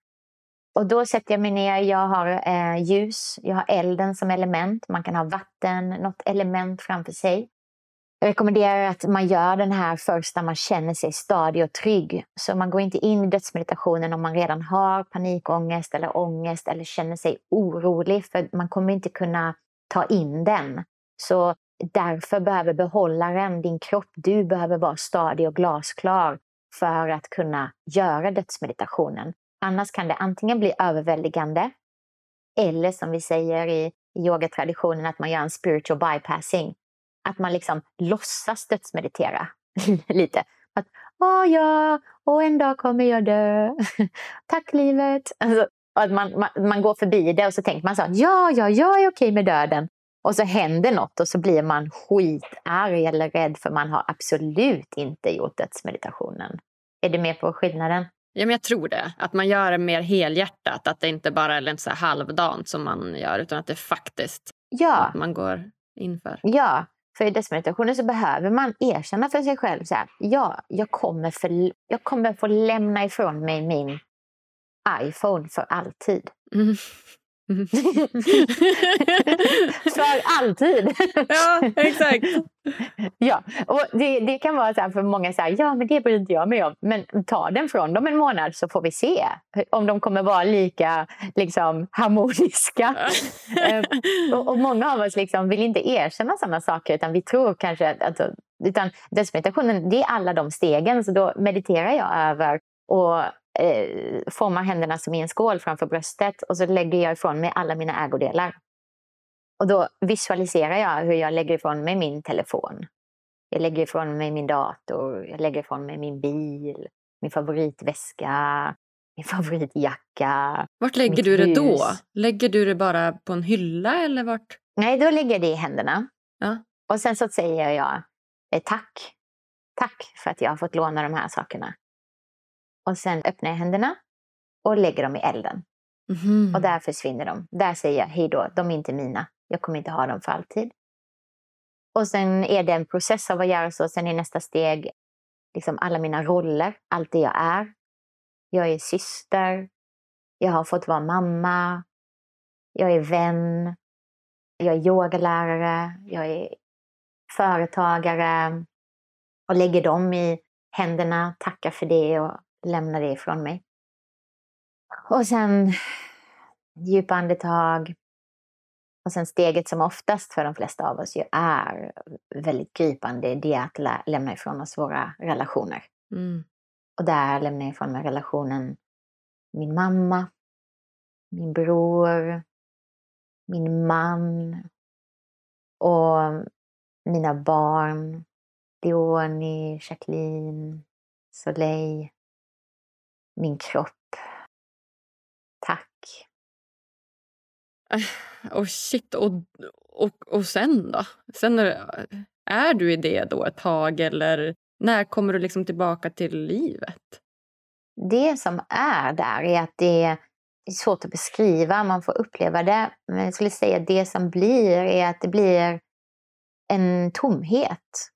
Och då sätter jag mig ner, jag har eh, ljus, jag har elden som element, man kan ha vatten, något element framför sig. Jag rekommenderar att man gör den här först när man känner sig stadig och trygg. Så man går inte in i dödsmeditationen om man redan har panikångest eller ångest eller känner sig orolig, för man kommer inte kunna ta in den. Så därför behöver behållaren, din kropp, du behöver vara stadig och glasklar för att kunna göra dödsmeditationen. Annars kan det antingen bli överväldigande eller som vi säger i yogatraditionen att man gör en spiritual bypassing. Att man liksom låtsas dödsmeditera lite. Att, Åh ja, och en dag kommer jag dö. Tack livet. Alltså, att man, man, man, går förbi det och så tänker man så ja, ja, jag är okej med döden. Och så händer något och så blir man skitarg eller rädd för man har absolut inte gjort dödsmeditationen. Är du med på skillnaden? Ja, men jag tror det. Att man gör det mer helhjärtat. Att det inte bara är så halvdant som man gör utan att det faktiskt ja. att man går inför. Ja, för i dödsmeditationen så behöver man erkänna för sig själv så här, ja, jag kommer, för, jag kommer få lämna ifrån mig min iPhone för alltid. Mm. Mm. för alltid. ja, exakt. ja, och det, det kan vara så här för många, så här, ja men det bryr inte jag mig om. Men ta den från dem en månad så får vi se om de kommer vara lika liksom, harmoniska. Eh, och, och, många av oss liksom vill inte erkänna sådana saker utan vi tror kanske att utan dödsmeditationen det är alla de stegen så då mediterar jag över och eh, formar händerna som i en skål framför bröstet och så lägger jag ifrån mig alla mina ägodelar. Och då visualiserar jag hur jag lägger ifrån mig min telefon. Jag lägger ifrån mig min dator, jag lägger ifrån mig min bil, min favoritväska, min favoritjacka. Vart lägger du det då? Lägger du det bara på en hylla eller vart? Nej, då lägger jag det i händerna. Ja. Och sen så säger jag eh, tack. Tack för att jag har fått låna de här sakerna. Och sen öppnar jag händerna och lägger dem i elden. Mm. Och där försvinner de. Där säger jag hej då, de är inte mina. Jag kommer inte ha dem för alltid. Och sen är det en process av att göra så. Sen är nästa steg liksom alla mina roller, allt det jag är. Jag är syster, jag har fått vara mamma, jag är vän, jag är yogalärare, jag är företagare och lägger dem i händerna, tackar för det och lämnar det ifrån mig. Och sen djupa andetag. Och sen steget som oftast för de flesta av oss ju är väldigt gripande, det är att lä lämna ifrån oss våra relationer. Mm. Och där lämnar jag ifrån mig relationen min mamma, min bror, min man och mina barn. Leonie, Jacqueline, Soleil, min kropp. Tack. Och shit, och, och, och sen då? Sen är, är du i det då ett tag eller när kommer du liksom tillbaka till livet? Det som är där är att det är svårt att beskriva, man får uppleva det. Men jag skulle säga att det som blir är att det blir en tomhet.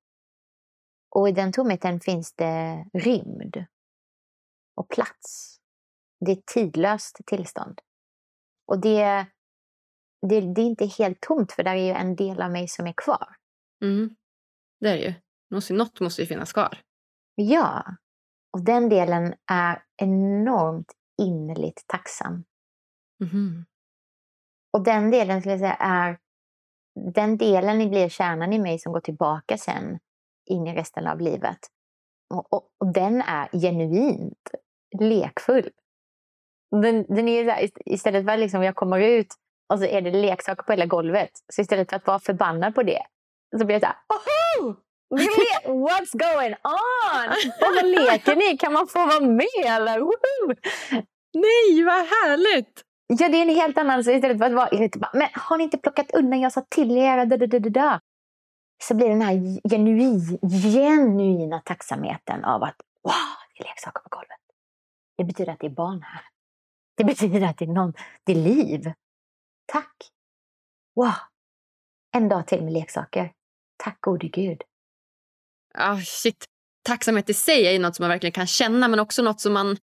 Och i den tomheten finns det rymd och plats. Det är ett tidlöst tillstånd. Och det, det, det, är inte helt tomt för där är ju en del av mig som är kvar. Mm. Det är det ju. Något måste ju finnas kvar. Ja. Och den delen är enormt innerligt tacksam. Mm. Och den delen skulle jag säga är den delen blir kärnan i mig som går tillbaka sen in i resten av livet. Och, och, och den är genuint lekfull. Den, den är där, istället för att liksom jag kommer ut och så är det leksaker på hela golvet. Så istället för att vara förbannad på det så blir jag så här, Oho! What's going on? Vad leker ni? Kan man få vara med eller? Woho! Nej, vad härligt! Ja, det är en helt annan... Så istället för att vara men har ni inte plockat undan? Jag sa till er. Da, da, da, da. Så blir den här genuin, genuina tacksamheten av att wow, det är leksaker på golvet. Det betyder att det är barn här. Det betyder att det är, någon, det är liv. Tack! Wow! En dag till med leksaker. Tack gode gud. Ah, shit. Tacksamhet i sig är ju något som man verkligen kan känna men också något som man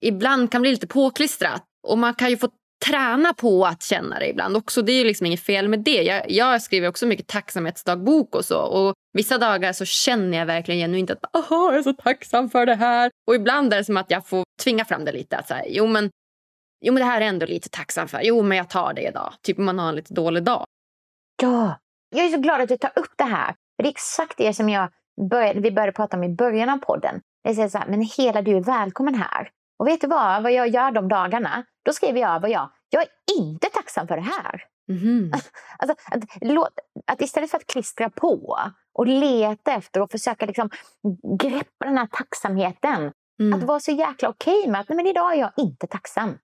ibland kan bli lite påklistrat. Och man kan ju få träna på att känna det ibland också. Det är ju liksom inget fel med det. Jag, jag skriver också mycket tacksamhetsdagbok och så. Och vissa dagar så känner jag verkligen genuint att Aha, jag är så tacksam för det här. Och ibland är det som att jag får tvinga fram det lite. Att så här, jo, men, jo, men det här är ändå lite tacksam för. Jo, men jag tar det idag. Typ om man har en lite dålig dag. Ja, jag är så glad att du tar upp det här. För det är exakt det som jag började, vi började prata om i början av podden. Jag säger så här, men hela du är välkommen här. Och vet du vad, vad jag gör de dagarna? Då skriver jag vad jag, jag är inte tacksam för det här. Mm. Alltså, att, att istället för att klistra på och leta efter och försöka liksom greppa den här tacksamheten. Mm. Att vara så jäkla okej okay med att nej, men idag är jag inte tacksam.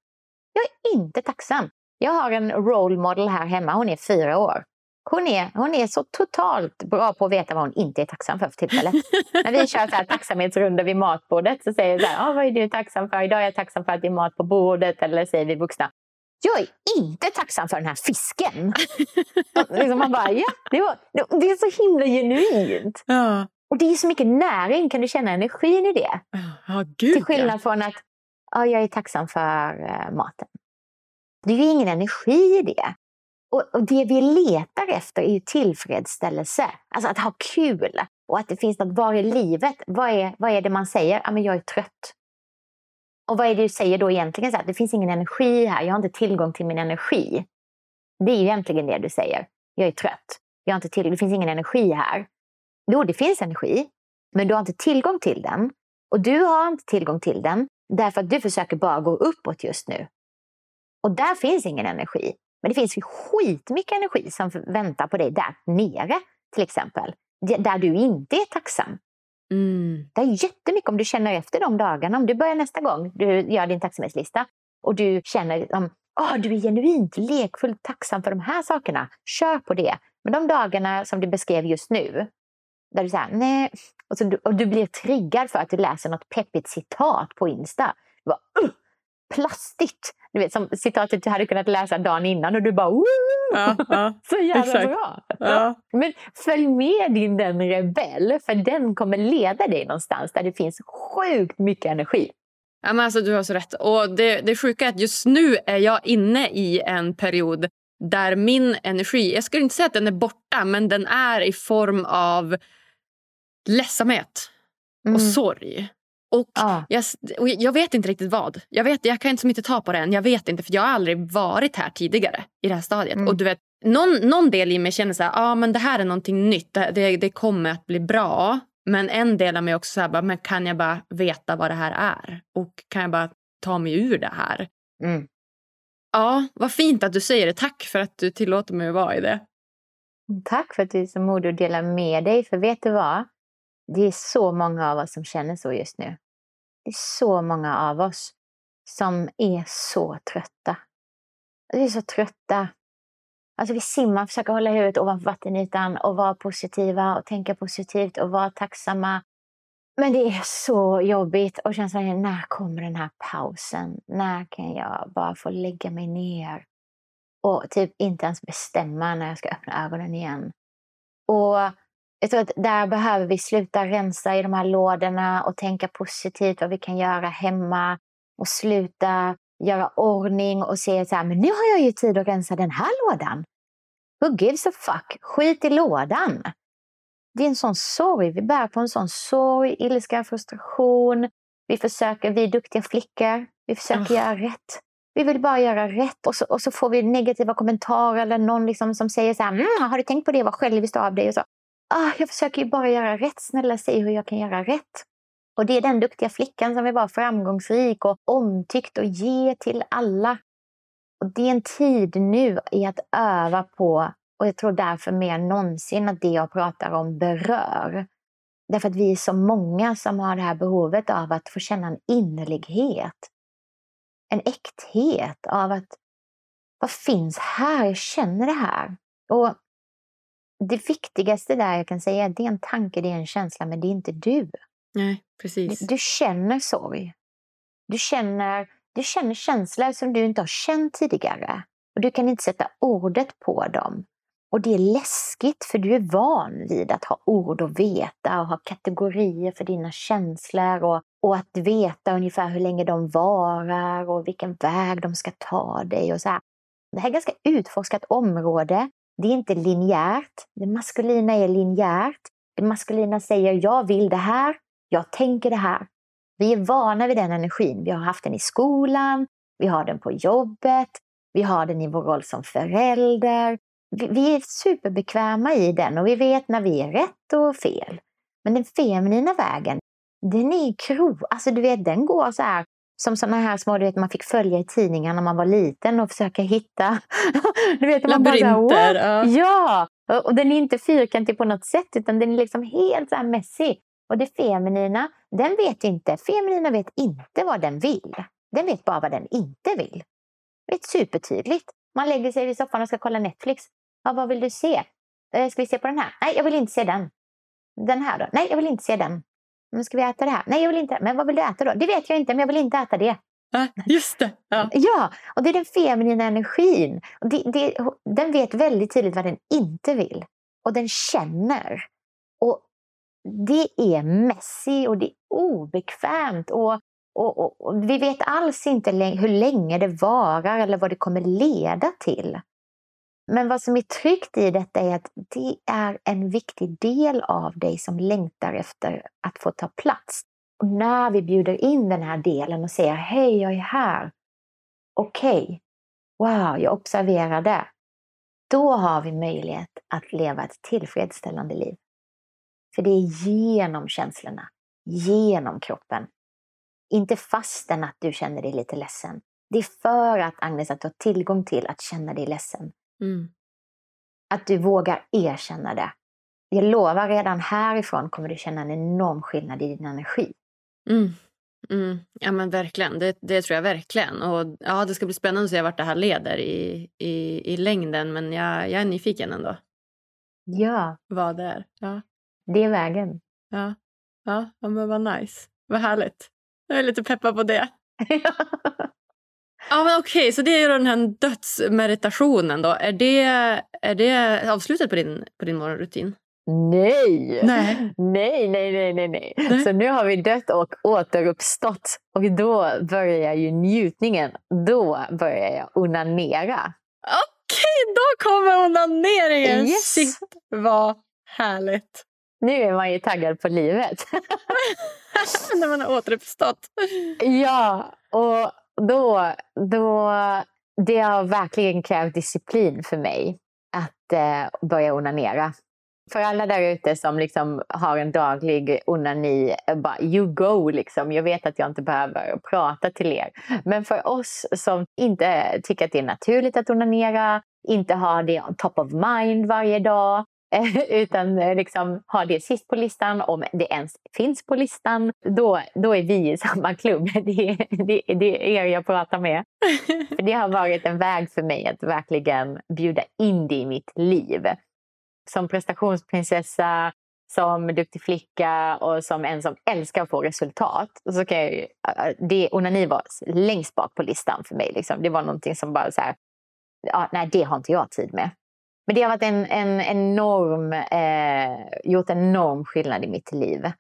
Jag är inte tacksam. Jag har en role model här hemma, hon är fyra år. Hon är, hon är så totalt bra på att veta vad hon inte är tacksam för för tillfället. När vi kör så här tacksamhetsrunda vid matbordet så säger vi så här, ah, vad är du tacksam för? Idag är jag tacksam för att det är mat på bordet. Eller säger vi vuxna, jag är inte tacksam för den här fisken. liksom man bara, ja, det, var, det är så himla genuint. Ja. Och det är så mycket näring, kan du känna energin i det? Ja, gud, Till skillnad från att ja, jag är tacksam för uh, maten. Det är ju ingen energi i det. Och, och det vi letar efter är ju tillfredsställelse. Alltså att ha kul. Och att det finns något var i livet. Vad är, vad är det man säger? Ja, men jag är trött. Och vad är det du säger då egentligen? Så här, det finns ingen energi här. Jag har inte tillgång till min energi. Det är ju egentligen det du säger. Jag är trött. Jag har inte till, det finns ingen energi här. Jo, det finns energi. Men du har inte tillgång till den. Och du har inte tillgång till den därför att du försöker bara gå uppåt just nu. Och där finns ingen energi. Men det finns ju skitmycket energi som väntar på dig där nere, till exempel. Där du inte är tacksam. Mm. Det är jättemycket om du känner efter de dagarna. Om du börjar nästa gång du gör din tacksamhetslista och du känner om oh, du är genuint lekfullt tacksam för de här sakerna. Kör på det. Men de dagarna som du beskrev just nu, där du säger nej, och, du, och du blir triggad för att du läser något peppigt citat på Insta. Du bara, uh, plastigt! Du vet, som citatet du hade kunnat läsa dagen innan och du bara Woo! Ja, ja, Så jävla exakt. bra! Ja. Men följ med din den rebell, för den kommer leda dig någonstans där det finns sjukt mycket energi. Ja, men alltså, du har så rätt. Och det, det sjuka är att just nu är jag inne i en period där min energi, jag skulle inte säga att den är borta, men den är i form av ledsamhet och Mm. sorg. Och Ja. jag, och jag vet inte riktigt vad. Jag, vet, jag kan inte som inte ta på det än. Jag vet inte, för jag har aldrig varit här tidigare i det här stadiet. Mm. Och du vet, någon, någon del i mig känner så här, ah, men det här är någonting nytt. Det, det, det kommer att bli bra. Men en del av mig också så här, bara, men kan jag bara veta vad det här är? Och kan jag bara ta mig ur det här? Mm. Ja, vad fint att du säger det. Tack för att du tillåter mig att vara i det. Tack för att du är så modig att dela med dig. För vet du vad? Det är så många av oss som känner så just nu. Det är så många av oss som är så trötta. Vi är så trötta. Alltså vi simmar, försöker hålla huvudet ovanför vattenytan och vara positiva och tänka positivt och vara tacksamma. Men det är så jobbigt och känns är när kommer den här pausen? När kan jag bara få lägga mig ner och typ inte ens bestämma när jag ska öppna ögonen igen? Och jag tror att där behöver vi sluta rensa i de här lådorna och tänka positivt vad vi kan göra hemma och sluta göra ordning och se så här, men nu har jag ju tid att rensa den här lådan. Who gives a fuck? Skit i lådan. Det är en sån sorg. Vi bär på en sån sorg, ilska, frustration. Vi försöker, vi är duktiga flickor. Vi försöker Ah. göra rätt. Vi vill bara göra rätt och så, och så får vi negativa kommentarer eller någon liksom som säger så här, mm, har du tänkt på det, vad självisk av dig och så. Ah, jag försöker ju bara göra rätt, snälla säg hur jag kan göra rätt. Och det är den duktiga flickan som vill vara framgångsrik och omtyckt och ge till alla. Och det är en tid nu i att öva på, och jag tror därför mer än någonsin att det jag pratar om berör. Därför att vi är så många som har det här behovet av att få känna en innerlighet. En äkthet av att vad finns här? Jag känner det här. Och det viktigaste där jag kan säga är att det är en tanke, det är en känsla, men det är inte du. Nej, precis. Du känner sorg. Du känner, du känner känslor som du inte har känt tidigare. Och du kan inte sätta ordet på dem. Och det är läskigt för du är van vid att ha ord och veta och ha kategorier för dina känslor och, och att veta ungefär hur länge de varar och vilken väg de ska ta dig och så här. Det här är ett ganska utforskat område. Det är inte linjärt. Det maskulina är linjärt. Det maskulina säger jag vill det här, jag tänker det här. Vi är vana vid den energin. Vi har haft den i skolan, vi har den på jobbet, vi har den i vår roll som förälder. Vi, är superbekväma i den och vi vet när vi är rätt och fel. Men den feminina vägen, den är kro... Alltså du vet, den går så här som sådana här små, du vet man fick följa i tidningar när man var liten och försöka hitta. du vet, man bara Labyrinter. "What?" Ja. Ja, och- den är inte fyrkantig på något sätt utan den är liksom helt så här messy. Och det feminina, den vet inte. Feminina vet inte vad den vill. Den vet bara vad den inte vill. Det är supertydligt. Man lägger sig vid soffan och ska kolla Netflix. Ja, vad vill du se? Eh, Ska vi se på den här? Nej, jag vill inte se den. Den här då? Nej, jag vill inte se den. Men ska vi äta det här? Nej, jag vill inte. Men vad vill du äta då? Det vet jag inte, men jag vill inte äta det. Ja, just det. Ja. Ja, och det är den feminina energin. Det, det, den vet väldigt tydligt vad den inte vill. Och den känner. Och det är messy och det är obekvämt. Och, Och, och, och vi vet alls inte hur länge det varar eller vad det kommer leda till. Men vad som är tryggt i detta är att det är en viktig del av dig som längtar efter att få ta plats. Och när vi bjuder in den här delen och säger hej, jag är här. Okej, okay. wow, jag observerar det. Då har vi möjlighet att leva ett tillfredsställande liv. För det är genom känslorna, genom kroppen. Inte fastän att du känner dig lite ledsen. Det är för att Agnes att du har tillgång till att känna dig ledsen. Mm. Att du vågar erkänna det. Jag lovar, redan härifrån kommer du känna en enorm skillnad i din energi. Mm. Mm. Ja men verkligen, det, det, tror jag verkligen. Och ja, Det ska bli spännande att se vart det här leder i, i, i längden men jag, jag är nyfiken ändå. Ja. Vad det är. Ja. Det är vägen. Ja, ja, ja men vad nice. Vad härligt. Jag är lite peppad på det. Ja, men okej, så det är den här dödsmeditationen då. Är det, är det avslutet på din, på din morgonrutin? Nej. Nej. nej! Nej, nej, nej, nej, nej. Så nu har vi dött och återuppstått. Och då börjar ju njutningen. Då börjar jag onanera. Okej, då kommer onaneringen! Yes. Shit, vad härligt. Nu är man ju taggad på livet. När man har återuppstått. Ja, och då, då, det har verkligen krävt disciplin för mig att eh, börja onanera. För alla där ute som liksom har en daglig onani, eh, bara you go liksom. Jag vet att jag inte behöver prata till er. Men för oss som inte tycker att det är naturligt att onanera, inte har det on top of mind varje dag, utan eh, liksom ha det sist på listan, om det ens finns på listan, då, då är vi i samma klubb. Det, det, det är er jag pratar med. För det har varit en väg för mig att verkligen bjuda in det i mitt liv. Som prestationsprinsessa, som duktig flicka och som en som älskar att få resultat. Så kan jag, det, onani var längst bak på listan för mig. Liksom. Det var någonting som bara så här, ja, nej det har inte jag tid med. Men det har varit en, en enorm, eh, gjort en enorm skillnad i mitt liv.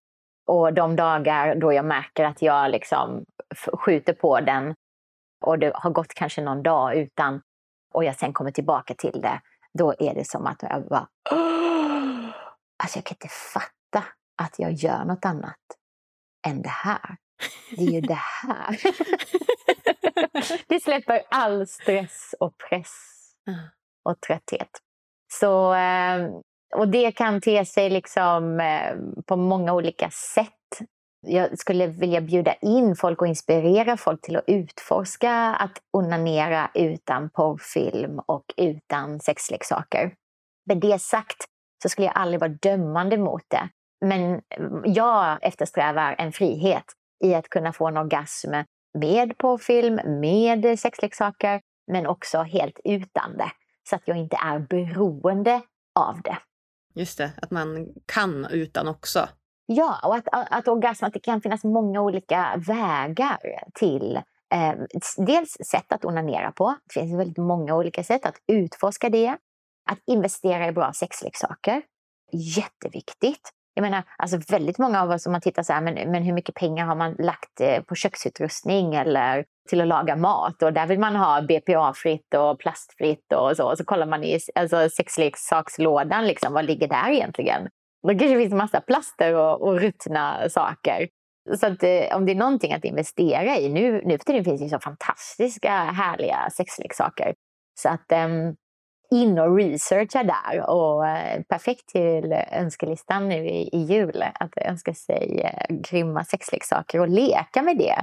Och de dagar då jag märker att jag liksom skjuter på den och det har gått kanske någon dag utan och jag sen kommer tillbaka till det, då är det som att jag bara... Alltså jag kan inte fatta att jag gör något annat än det här. Det är ju det här. det släpper all stress och press och trötthet. Så, ehm, och det kan te sig liksom eh, på många olika sätt. Jag skulle vilja bjuda in folk och inspirera folk till att utforska att onanera utan porrfilm och utan sexleksaker. Med det sagt så skulle jag aldrig vara dömande mot det. Men eh, jag eftersträvar en frihet i att kunna få en orgasm med porrfilm, med sexleksaker, men också helt utan det så att jag inte är beroende av det. Just det, att man kan utan också. Ja, och att, att orgasm, att det kan finnas många olika vägar till eh, dels sätt att onanera på. Det finns väldigt många olika sätt att utforska det. Att investera i bra sexleksaker. Jätteviktigt. Jag menar, alltså väldigt många av oss om man tittar så här, men, men hur mycket pengar har man lagt eh, på köksutrustning eller till att laga mat? Och där vill man ha BPA-fritt och plastfritt och så. Och så kollar man i alltså, sexleksakslådan, liksom, vad ligger där egentligen? Det kanske finns massa plaster och, och ruttna saker. Så att, eh, om det är någonting att investera i, nu, nu för tiden finns det så fantastiska härliga sexleksaker. Så att um, in och researcha där. Och eh, perfekt till önskelistan nu i, i jul. Att önska sig eh, grymma sexleksaker och leka med det.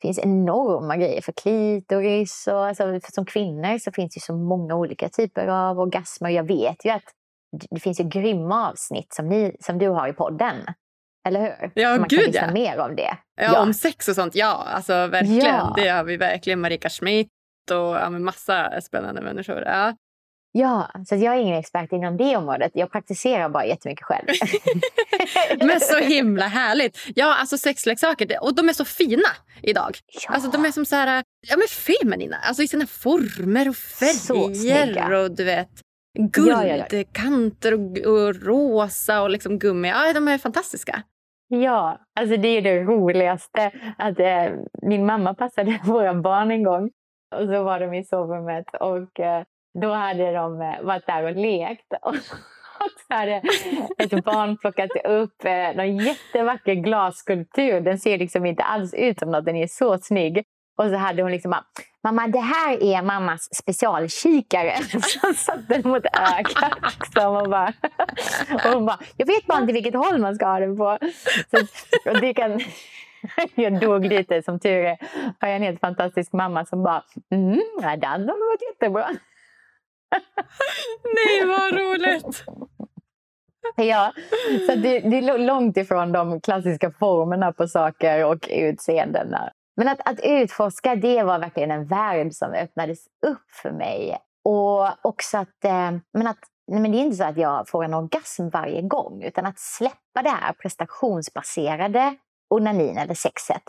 Det finns enorma grejer för klitoris. Och, alltså, som kvinnor så finns det så många olika typer av orgasmer. Jag vet ju att det finns ju grymma avsnitt som, ni, som du har i podden. Eller hur? Ja, Man gud kan lyssna ja. mer om det. Ja, ja, om sex och sånt. Ja, alltså verkligen. Ja. Det har vi verkligen. Marika Schmidt och ja, massa spännande människor. Ja. Ja, så jag är ingen expert inom det området. Jag praktiserar bara jättemycket själv. Men så himla härligt. Ja, alltså sexleksaker. Och de är så fina idag. Ja. Alltså de är som så här, ja men feminina. Alltså i sina former och färger och du vet guldkanter ja, ja, och, och rosa och liksom gummi. Ja, de är fantastiska. Ja, alltså det är det roligaste. Att, eh, min mamma passade våra barn en gång och så var de i sovrummet och eh, då hade de eh, varit där och lekt. Och så hade eh, ett barn plockat upp eh, någon jättevacker glasskulptur. Den ser liksom inte alls ut som något, den är så snygg. Och så hade hon liksom bara, mamma det här är mammas specialkikare. Så satte den mot ögat. Liksom och, bara, och hon bara, jag vet bara inte vilket håll man ska ha den på. Så, och det kan, jag dog lite, som tur är har jag en helt fantastisk mamma som bara, mm, den hade varit jättebra. Nej, vad roligt! Ja, så det, det, är långt ifrån de klassiska formerna på saker och utseendena. Men att, att utforska, det var verkligen en värld som öppnades upp för mig. Och också att, eh, men att nej men det är inte så att jag får en orgasm varje gång, utan att släppa det här prestationsbaserade onanin eller sexet.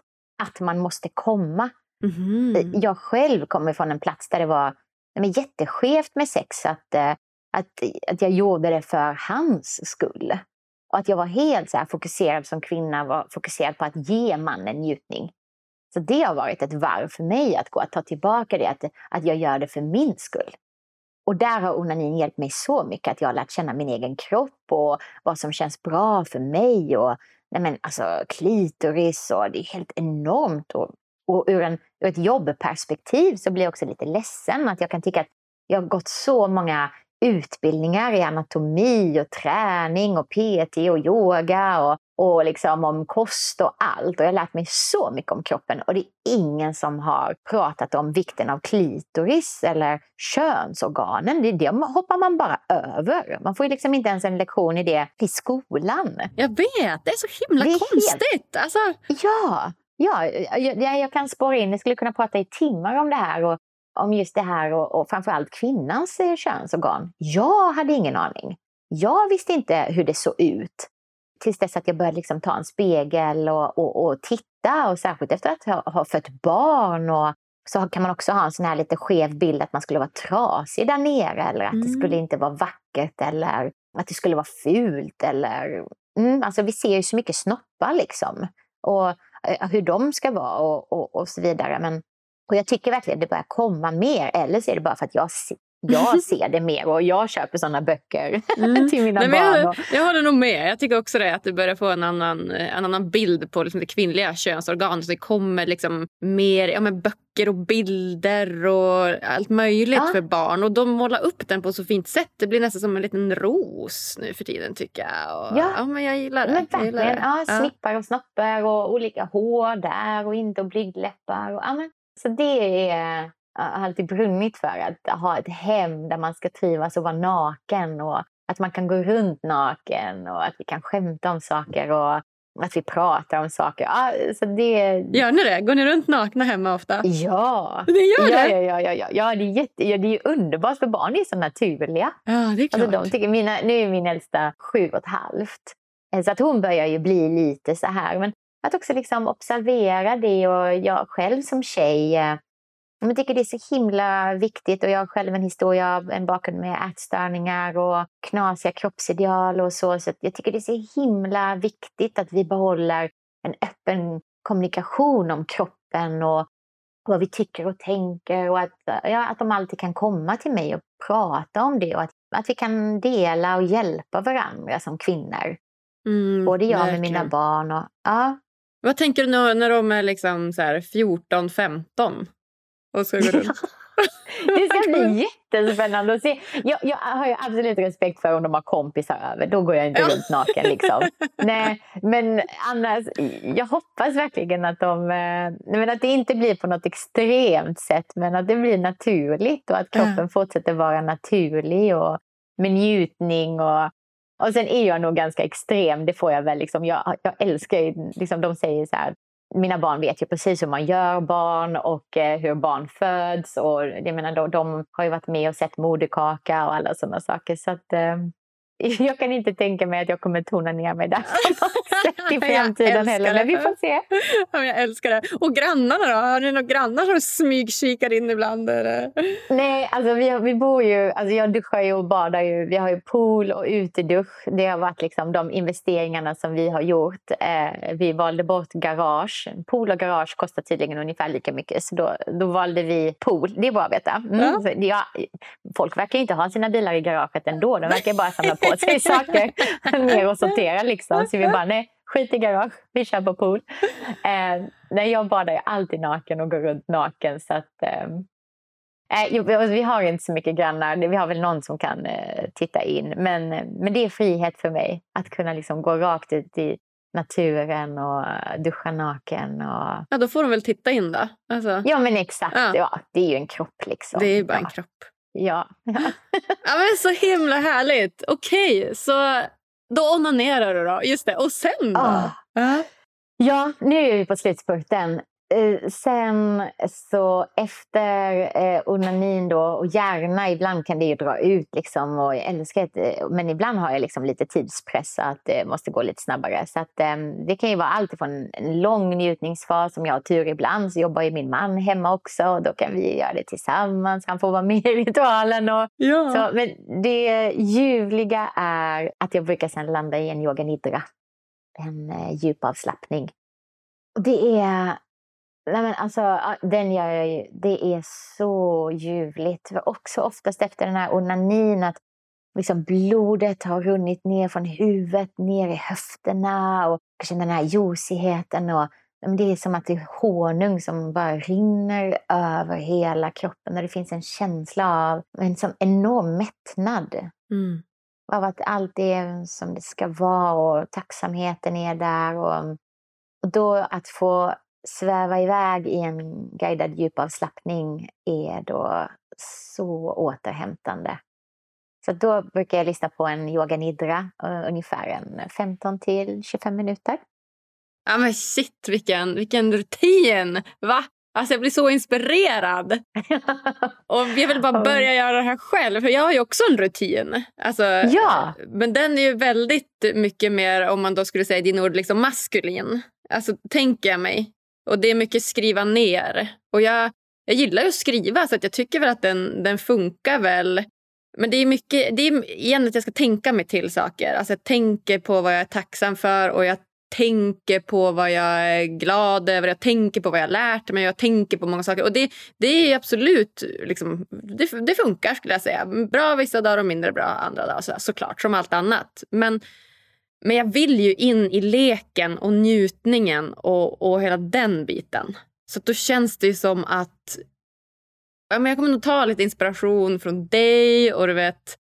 Att man måste komma. Mm. Jag själv kommer från en plats där det var nej jätteskevt med sex. Att, eh, att, att jag gjorde det för hans skull. Och att jag var helt så fokuserad som kvinna, var fokuserad på att ge mannen njutning. Så det har varit ett varv för mig att gå, att ta tillbaka det, att, att jag gör det för min skull. Och där har onanin hjälpt mig så mycket, att jag har lärt känna min egen kropp och vad som känns bra för mig. Och, nej men, alltså, klitoris och det är helt enormt. Och, och ur, en, ur ett jobbperspektiv så blir jag också lite ledsen att jag kan tycka att jag har gått så många utbildningar i anatomi och träning och PT och yoga och, och liksom om kost och allt. Och jag har lärt mig så mycket om kroppen och det är ingen som har pratat om vikten av klitoris eller könsorganen. Det, det hoppar man bara över. Man får liksom inte ens en lektion i det i skolan. Jag vet, det är så himla är konstigt. Helt... Alltså... Ja, Ja, jag, jag kan spåra in, jag skulle kunna prata i timmar om det här och om just det här och, och framförallt kvinnans eh, könsorgan. Jag hade ingen aning. Jag visste inte hur det såg ut. Tills dess att jag började liksom ta en spegel och, och, och titta och särskilt efter att ha, ha fött barn och så kan man också ha en sån här lite skev bild att man skulle vara trasig där nere eller att mm. det skulle inte vara vackert eller att det skulle vara fult eller... Mm, alltså vi ser ju så mycket snoppar liksom. Och Eh, hur de ska vara och, och, och så vidare. Men och jag tycker verkligen det börjar komma mer, eller så är det bara för att jag, jag ser det mer och jag köper sådana böcker mm. till mina Nej, barn. Jag, jag håller nog med. Jag tycker också det, att du börjar få en annan, en annan bild på liksom det kvinnliga könsorganet. Det kommer liksom mer ja, men böcker och bilder och allt möjligt ja. för barn. Och de målar upp den på så fint sätt. Det blir nästan som en liten ros nu för tiden tycker jag. Och, ja. ja. men jag gillar det. Men verkligen. Det. Ja, snippar och snoppar och olika hår där och inte och blygdläppar. Och, ja, men så det är, jag har alltid brunnit för att ha ett hem där man ska trivas och vara naken och att man kan gå runt naken och att vi kan skämta om saker och att vi pratar om saker. Ja, så det... Gör ni det? Går ni runt nakna hemma ofta? Ja. Det gör ja, det? Ja, ja, ja, ja. det, är jätte, ja, det är underbart för barn är så naturliga. Ja, det är klart. Alltså, de tycker, mina, nu är min äldsta sju och ett halvt. Så att hon börjar ju bli lite så här. Men att också liksom observera det och jag själv som tjej eh, jag tycker det är så himla viktigt och jag har själv en historia av en bakgrund med ätstörningar och knasiga kroppsideal och så. Så jag tycker det är så himla viktigt att vi behåller en öppen kommunikation om kroppen och vad vi tycker och tänker och att, ja, att de alltid kan komma till mig och prata om det och att, att vi kan dela och hjälpa varandra som kvinnor. Mm, Både jag verkligen. med mina barn och... Ja. Vad tänker du när, när de är liksom 14-15? Och ska gå runt. det ska bli jättespännande att se. Jag, jag, har ju absolut respekt för om de har kompisar över. Då går jag inte runt naken. Liksom. Nej, men annars, jag hoppas verkligen att, de, eh, men att det inte blir på något extremt sätt men att det blir naturligt och att kroppen mm. fortsätter vara naturlig och med njutning. Och, och sen är jag nog ganska extrem, det får jag väl. Liksom, jag, jag älskar liksom, de säger så här, mina barn vet ju precis hur man gör barn och eh, hur barn föds. Och jag menar, de, de har ju varit med och sett moderkaka och alla sådana saker. Så att, eh, jag kan inte tänka mig att jag kommer tona ner mig där i framtiden heller. Men vi får se. Ja, jag älskar det. Och grannarna då? Har ni några grannar som smygkikar in ibland? Eller? Nej, alltså vi, vi bor ju... Alltså jag duschar ju och badar ju. Vi har ju pool och utedusch. Det har varit liksom de investeringarna som vi har gjort. Eh, vi valde bort garage. Pool och garage kostar tydligen ungefär lika mycket. Så då, då valde vi pool. Det är bra att veta. Mm. Ja. Så, ja, folk verkar inte ha sina bilar i garaget ändå. De verkar bara samla på sig saker ner och sortera. Liksom. Så vi bara, nej, skit i garage, vi kör på pool. Eh, nej, jag badar ju alltid naken och går runt naken. Så att, eh, vi har inte så mycket grannar. Vi har väl någon som kan eh, titta in. Men, men det är frihet för mig att kunna liksom gå rakt ut i naturen och duscha naken. Och... Ja, då får de väl titta in då? Alltså... Ja, men exakt. Ja. ja. det är ju en kropp liksom. Det är ju bara ja. en kropp. Ja. ja men så himla härligt. Okej, okay, så då onanerar du då. Just det. Och sen då? Oh. Uh. Ja, nu är vi på slutspurten. Eh, sen så efter eh, onanin då, och gärna ibland kan det ju dra ut liksom och jag älskar ett, eh, men ibland har jag liksom lite tidspress att det måste gå lite snabbare. Så att, eh, det kan ju vara allt från en lång njutningsfas, om jag har tur ibland så jobbar ju min man hemma också och då kan vi göra det tillsammans. Han får vara med i ritualen. Och, ja. så, men det ljuvliga är att jag brukar sen landa i en yoga nidra, en eh, djup avslappning. Det är Nej, men alltså, den gör jag ju. Det är så ljuvligt. Också oftast efter den här onanin att liksom blodet har runnit ner från huvudet ner i höfterna och känner den här josigheten. Och, det är som att det är honung som bara rinner över hela kroppen och det finns en känsla av en som enorm mättnad. Mm. Av att allt är som det ska vara och tacksamheten är där. Och, och då att få sväva iväg i en guidad djupavslappning är då så återhämtande. Så då brukar jag lyssna på en yoga nidra ungefär en 15 till 25 minuter. Ja men shit vilken, vilken rutin! Va? Alltså jag blir så inspirerad. och jag vill bara börja göra det här själv. För jag har ju också en rutin. Alltså, ja. Men den är ju väldigt mycket mer, om man då skulle säga din ord, liksom maskulin. Alltså tänker jag mig. Och det är mycket skriva ner. Och jag, jag gillar ju att skriva så att jag tycker väl att den, den funkar väl. Men det är mycket, det är igen att jag ska tänka mig till saker. Alltså jag tänker på vad jag är tacksam för och jag tänker på vad jag är glad över. Jag tänker på vad jag lärt mig. Jag tänker på många saker. Och det, det är absolut, liksom, det, det funkar skulle jag säga. Bra vissa dagar och mindre bra andra dagar. Så, såklart, som allt annat. Men men jag vill ju in i leken och njutningen och, och hela den biten. Så då känns det som att ja, men jag kommer nog ta lite inspiration från dig och du vet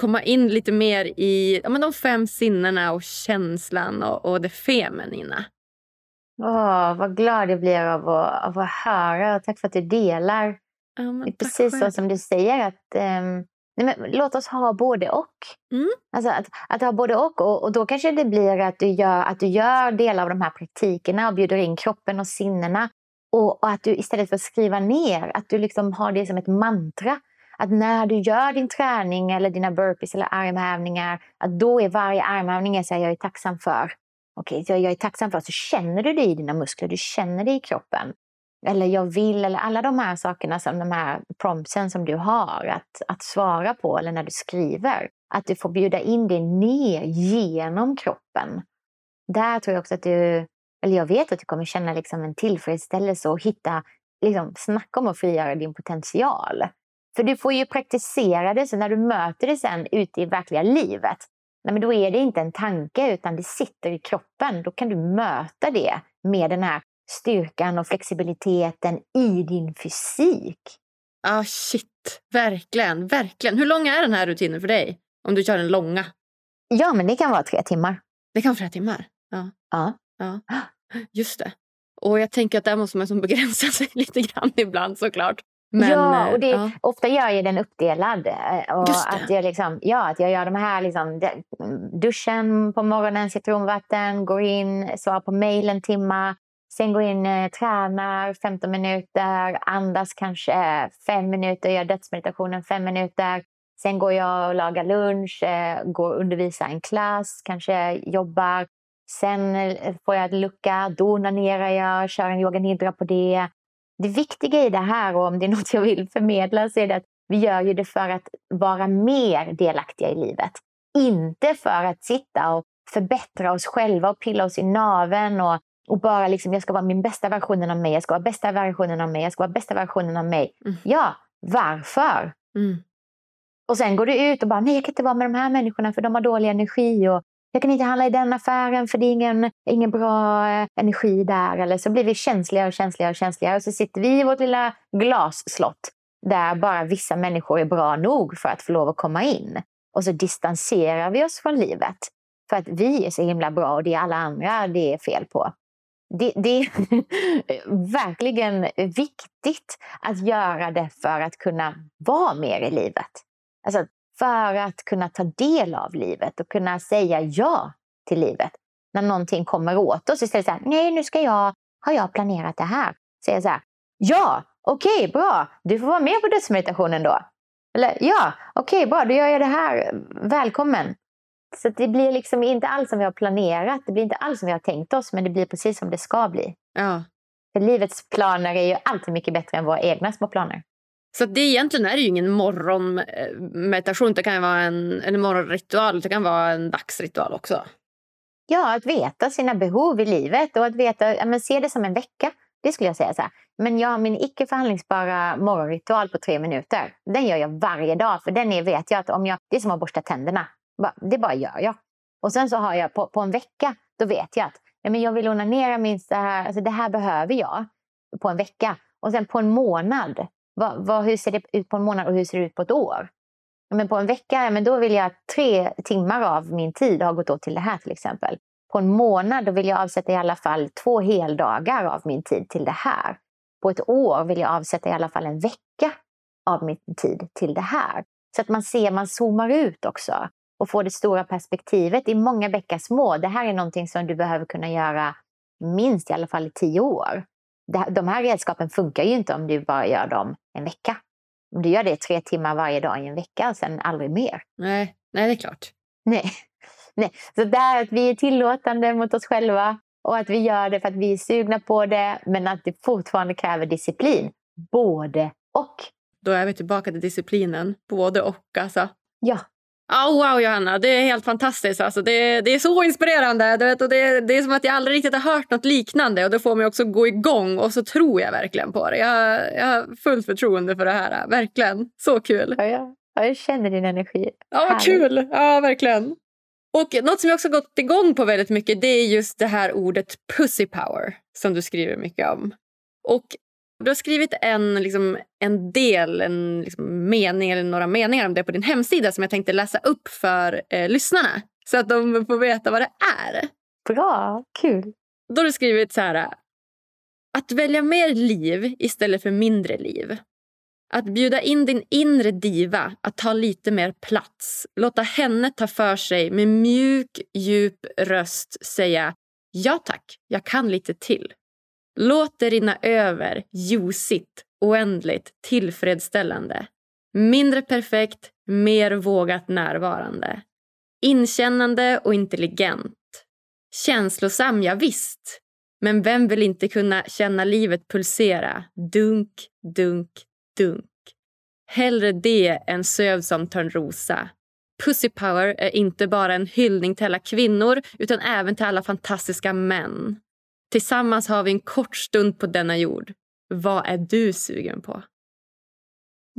komma in lite mer i ja, men de fem sinnena och känslan och, och det feminina. Åh, vad glad jag blir av att, av att höra. Tack för att du delar. Ja, precis så som du säger. att um, Nej, men låt oss ha både och. Mm. Alltså att, att, ha både och, och. Och då kanske det blir att du, gör, att du gör delar av de här praktikerna och bjuder in kroppen och sinnena. Och, och att du istället för att skriva ner, att du liksom har det som ett mantra. Att när du gör din träning eller dina burpees eller armhävningar, att då är varje armhävning jag säger jag är tacksam för. Okej, okay, jag är tacksam för, så känner du det i dina muskler, du känner det i kroppen eller jag vill, eller alla de här sakerna, som de här promptsen som du har att, att svara på, eller när du skriver. Att du får bjuda in det ner genom kroppen. Där tror jag också att du, eller jag vet att du kommer känna liksom en tillfredsställelse och hitta, liksom, snacka om att frigöra din potential. För du får ju praktisera det, så när du möter det sen ute i verkliga livet, nej, men då är det inte en tanke utan det sitter i kroppen. Då kan du möta det med den här styrkan och flexibiliteten i din fysik. Ja, ah, shit. Verkligen, verkligen. Hur lång är den här rutinen för dig? Om du kör den långa? Ja, men det kan vara tre timmar. Det kan vara tre timmar? Ja. ja. ja. Just det. Och jag tänker att där måste man som begränsa sig lite grann ibland såklart. Men, ja, och det, ja. ofta gör jag den uppdelad. Eh, och att, jag liksom, ja, att jag gör de här liksom, duschen på morgonen, citronvatten, går in, svarar på mejl en timme, Sen gå in, eh, tränar 15 minuter, andas kanske 5 minuter, gör dödsmeditationen 5 minuter. Sen går jag och lagar lunch, eh, går och undervisar en klass, kanske jobbar. Sen eh, får jag en lucka, då onanerar jag, kör en yoga nidra på det. Det viktiga i det här, och om det är något jag vill förmedla, så är det att vi gör ju det för att vara mer delaktiga i livet. Inte för att sitta och förbättra oss själva och pilla oss i naven och, och bara liksom, jag ska vara min bästa versionen av mig, jag ska vara bästa versionen av mig, jag ska vara bästa versionen av mig. Mm. Ja, varför? Mm. Och sen går du ut och bara, nej jag kan inte vara med de här människorna för de har dålig energi. Och jag kan inte handla i den affären för det är ingen, ingen bra eh, energi där. Eller så blir vi känsligare och känsligare och känsligare. Och så sitter vi i vårt lilla glasslott där bara vissa människor är bra nog för att få lov att komma in. Och så distanserar vi oss från livet. För att vi är så himla bra och det är alla andra det är fel på. Det, det är verkligen viktigt att göra det för att kunna vara mer i livet. Alltså för att kunna ta del av livet och kunna säga ja till livet. När någonting kommer åt oss istället för att nej nu ska jag, har jag planerat det här. Säga så här, ja, okej, okay, bra, du får vara med på dödsmeditationen då. Eller ja, okej, okay, bra, då gör jag det här, välkommen. Så det blir liksom inte alls som vi har planerat, det blir inte alls som vi har tänkt oss, men det blir precis som det ska bli. Ja. För livets planer är ju alltid mycket bättre än våra egna små planer. Så det egentligen är det ju ingen morgonmeditation, det kan vara en, en morgonritual, det kan vara en dagsritual också. Ja, att veta sina behov i livet och att veta, ja, men se det som en vecka. Det skulle jag säga. Så här. Men jag har min icke förhandlingsbara morgonritual på tre minuter. Den gör jag varje dag, för den är, vet jag att om jag, det är som att borsta tänderna. Det bara gör jag. Och sen så har jag på, på en vecka, då vet jag att ja, men jag vill onanera minst det här, alltså det här behöver jag på en vecka. Och sen på en månad, vad, vad, hur ser det ut på en månad och hur ser det ut på ett år? Ja, men på en vecka, men då vill jag att tre timmar av min tid har gått åt till det här till exempel. På en månad då vill jag avsätta i alla fall två heldagar av min tid till det här. På ett år vill jag avsätta i alla fall en vecka av min tid till det här. Så att man ser, man zoomar ut också och får det stora perspektivet. I många bäckar små. Det här är någonting som du behöver kunna göra minst i alla fall i tio år. De här redskapen funkar ju inte om du bara gör dem en vecka. Om du gör det tre timmar varje dag i en vecka och sen aldrig mer. Nej, nej det är klart. Nej. nej. Så där att vi är tillåtande mot oss själva och att vi gör det för att vi är sugna på det men att det fortfarande kräver disciplin. Både och. Då är vi tillbaka till disciplinen. Både och alltså. Ja, Oh, wow, Johanna, det är helt fantastiskt. Alltså, det, det är så inspirerande. Du vet, och det, det är som att jag aldrig riktigt har hört något liknande. Och Det får mig också gå igång och så tror jag verkligen på det. Jag, jag har fullt förtroende för det här. Verkligen. Så kul. Ja, ja. jag känner din energi. Ja, vad kul. Ja, verkligen. Och Något som jag också gått igång på väldigt mycket det är just det här ordet pussy power som du skriver mycket om. Och du har skrivit en, liksom, en del, en liksom, mening eller några meningar om det på din hemsida som jag tänkte läsa upp för eh, lyssnarna så att de får veta vad det är. Bra, kul. Då har du skrivit så här. Att välja mer liv istället för mindre liv. Att bjuda in din inre diva att ta lite mer plats. Låta henne ta för sig med mjuk, djup röst säga ja tack, jag kan lite till. Låt det rinna över, ljusigt, oändligt, tillfredsställande. Mindre perfekt, mer vågat närvarande. Inkännande och intelligent. Känslosam, ja, visst. Men vem vill inte kunna känna livet pulsera? Dunk, dunk, dunk. Hellre det än sövd som Törnrosa. Pussy Power är inte bara en hyllning till alla kvinnor utan även till alla fantastiska män. Tillsammans har vi en kort stund på denna jord. Vad är du sugen på?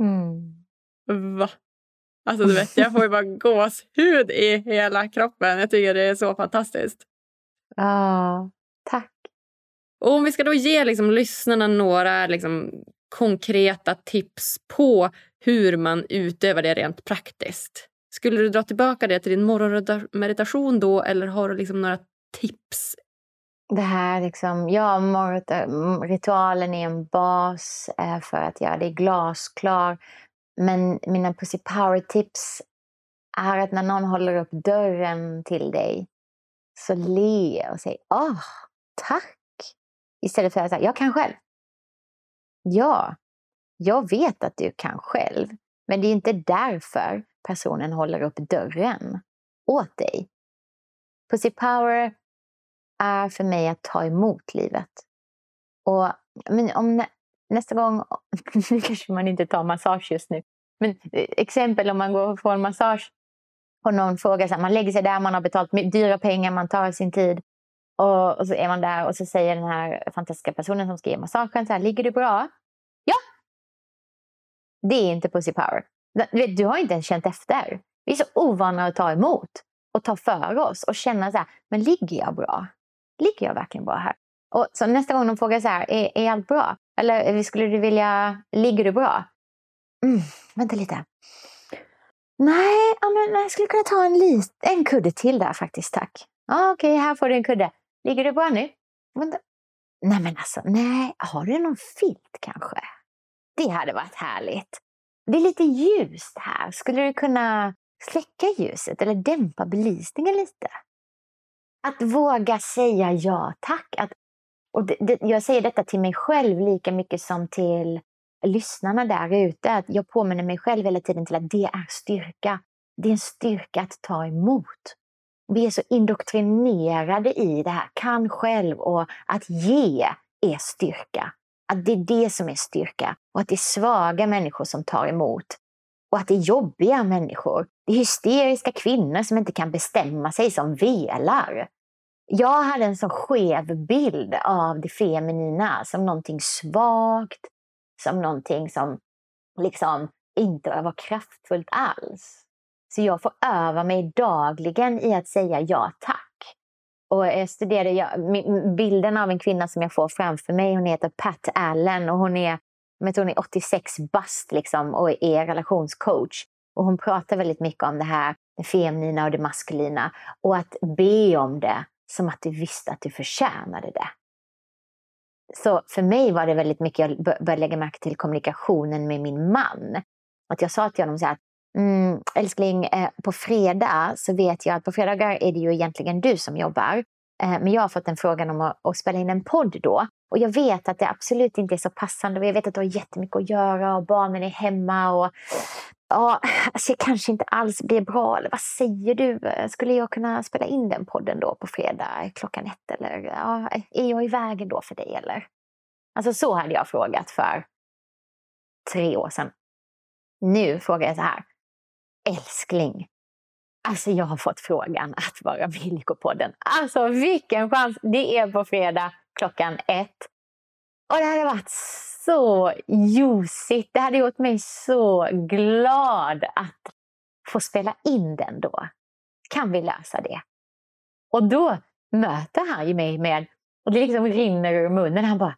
Mm. Va? Alltså du vet, jag får ju bara gåshud i hela kroppen. Jag tycker det är så fantastiskt. Ja, tack. Och om vi ska då ge liksom, lyssnarna några liksom, konkreta tips på hur man utövar det rent praktiskt. Skulle du dra tillbaka det till din morgonmeditation då eller har du liksom några tips det här liksom, ja, mm, ritualen är en bas eh, för att göra det glasklar. Men mina Pussy Power-tips är att när någon håller upp dörren till dig så le och säg åh, oh, tack. Istället för att säga jag kan själv. Ja, jag vet att du kan själv. Men det är inte därför personen håller upp dörren åt dig. Pussy power är för mig att ta emot livet. Och men om nä, nästa gång, nu kanske man inte tar massage just nu, men eh, exempel om man går på en massage och någon frågar, så här, man lägger sig där, man har betalt dyra pengar, man tar sin tid och, och, så är man där och så säger den här fantastiska personen som ska ge massagen så här, ligger du bra? Ja! Det är inte pussy power. Du har inte ens känt efter. Vi är så ovana att ta emot och ta för oss och känna så här, men ligger jag bra? Ligger jag verkligen bra här? Och så nästa gång de frågar så här, är, är allt bra? Eller skulle du vilja, ligger du bra? Mm, vänta lite. Nej, ja, men jag skulle kunna ta en, lit, en kudde till där faktiskt, tack. Ja, Okej, okay, här får du en kudde. Ligger du bra nu? Vänta. Nej, men alltså, nej. Har du någon filt kanske? Det hade varit härligt. Det är lite ljust här. Skulle du kunna släcka ljuset eller dämpa belysningen lite? Att våga säga ja tack. Att, och det, det, jag säger detta till mig själv lika mycket som till lyssnarna där ute. Att jag påminner mig själv hela tiden till att det är styrka. Det är en styrka att ta emot. Vi är så indoktrinerade i det här, kan själv och att ge är styrka. Att det är det som är styrka och att det är svaga människor som tar emot. Och att det är jobbiga människor. Det är hysteriska kvinnor som inte kan bestämma sig som velar. Jag hade en så skev bild av det feminina som någonting svagt, som någonting som liksom inte var kraftfullt alls. Så jag får öva mig dagligen i att säga ja tack. Och jag studerade jag, bilden av en kvinna som jag får framför mig, hon heter Pat Allen och hon är, men hon är 86 bast liksom och är relationscoach. Och hon pratar väldigt mycket om det här, det feminina och det maskulina. Och att be om det som att du visste att du förtjänade det. Så för mig var det väldigt mycket, jag började lägga märke till kommunikationen med min man. Att jag sa till honom så här, mm, älskling, eh, på fredag så vet jag att på fredagar är det ju egentligen du som jobbar. Eh, men jag har fått en frågan om att, att, spela in en podd då. Och jag vet att det absolut inte är så passande. Och jag vet att du har jättemycket att göra och barnen är hemma. Och ja, alltså jag kanske inte alls blir bra. Eller vad säger du? Skulle jag kunna spela in den podden då på fredag klockan ett? Eller ja, är jag i vägen då för dig? Eller? Alltså så hade jag frågat för tre år sedan. Nu frågar jag så här. Älskling, alltså jag har fått frågan att vara med i Lyckopodden. Alltså vilken chans! Det är på fredag klockan ett. Och det hade varit så ljusigt. Det hade gjort mig så glad att få spela in den då. Kan vi lösa det? Och då möter han ju mig med och det liksom rinner ur munnen. Han bara,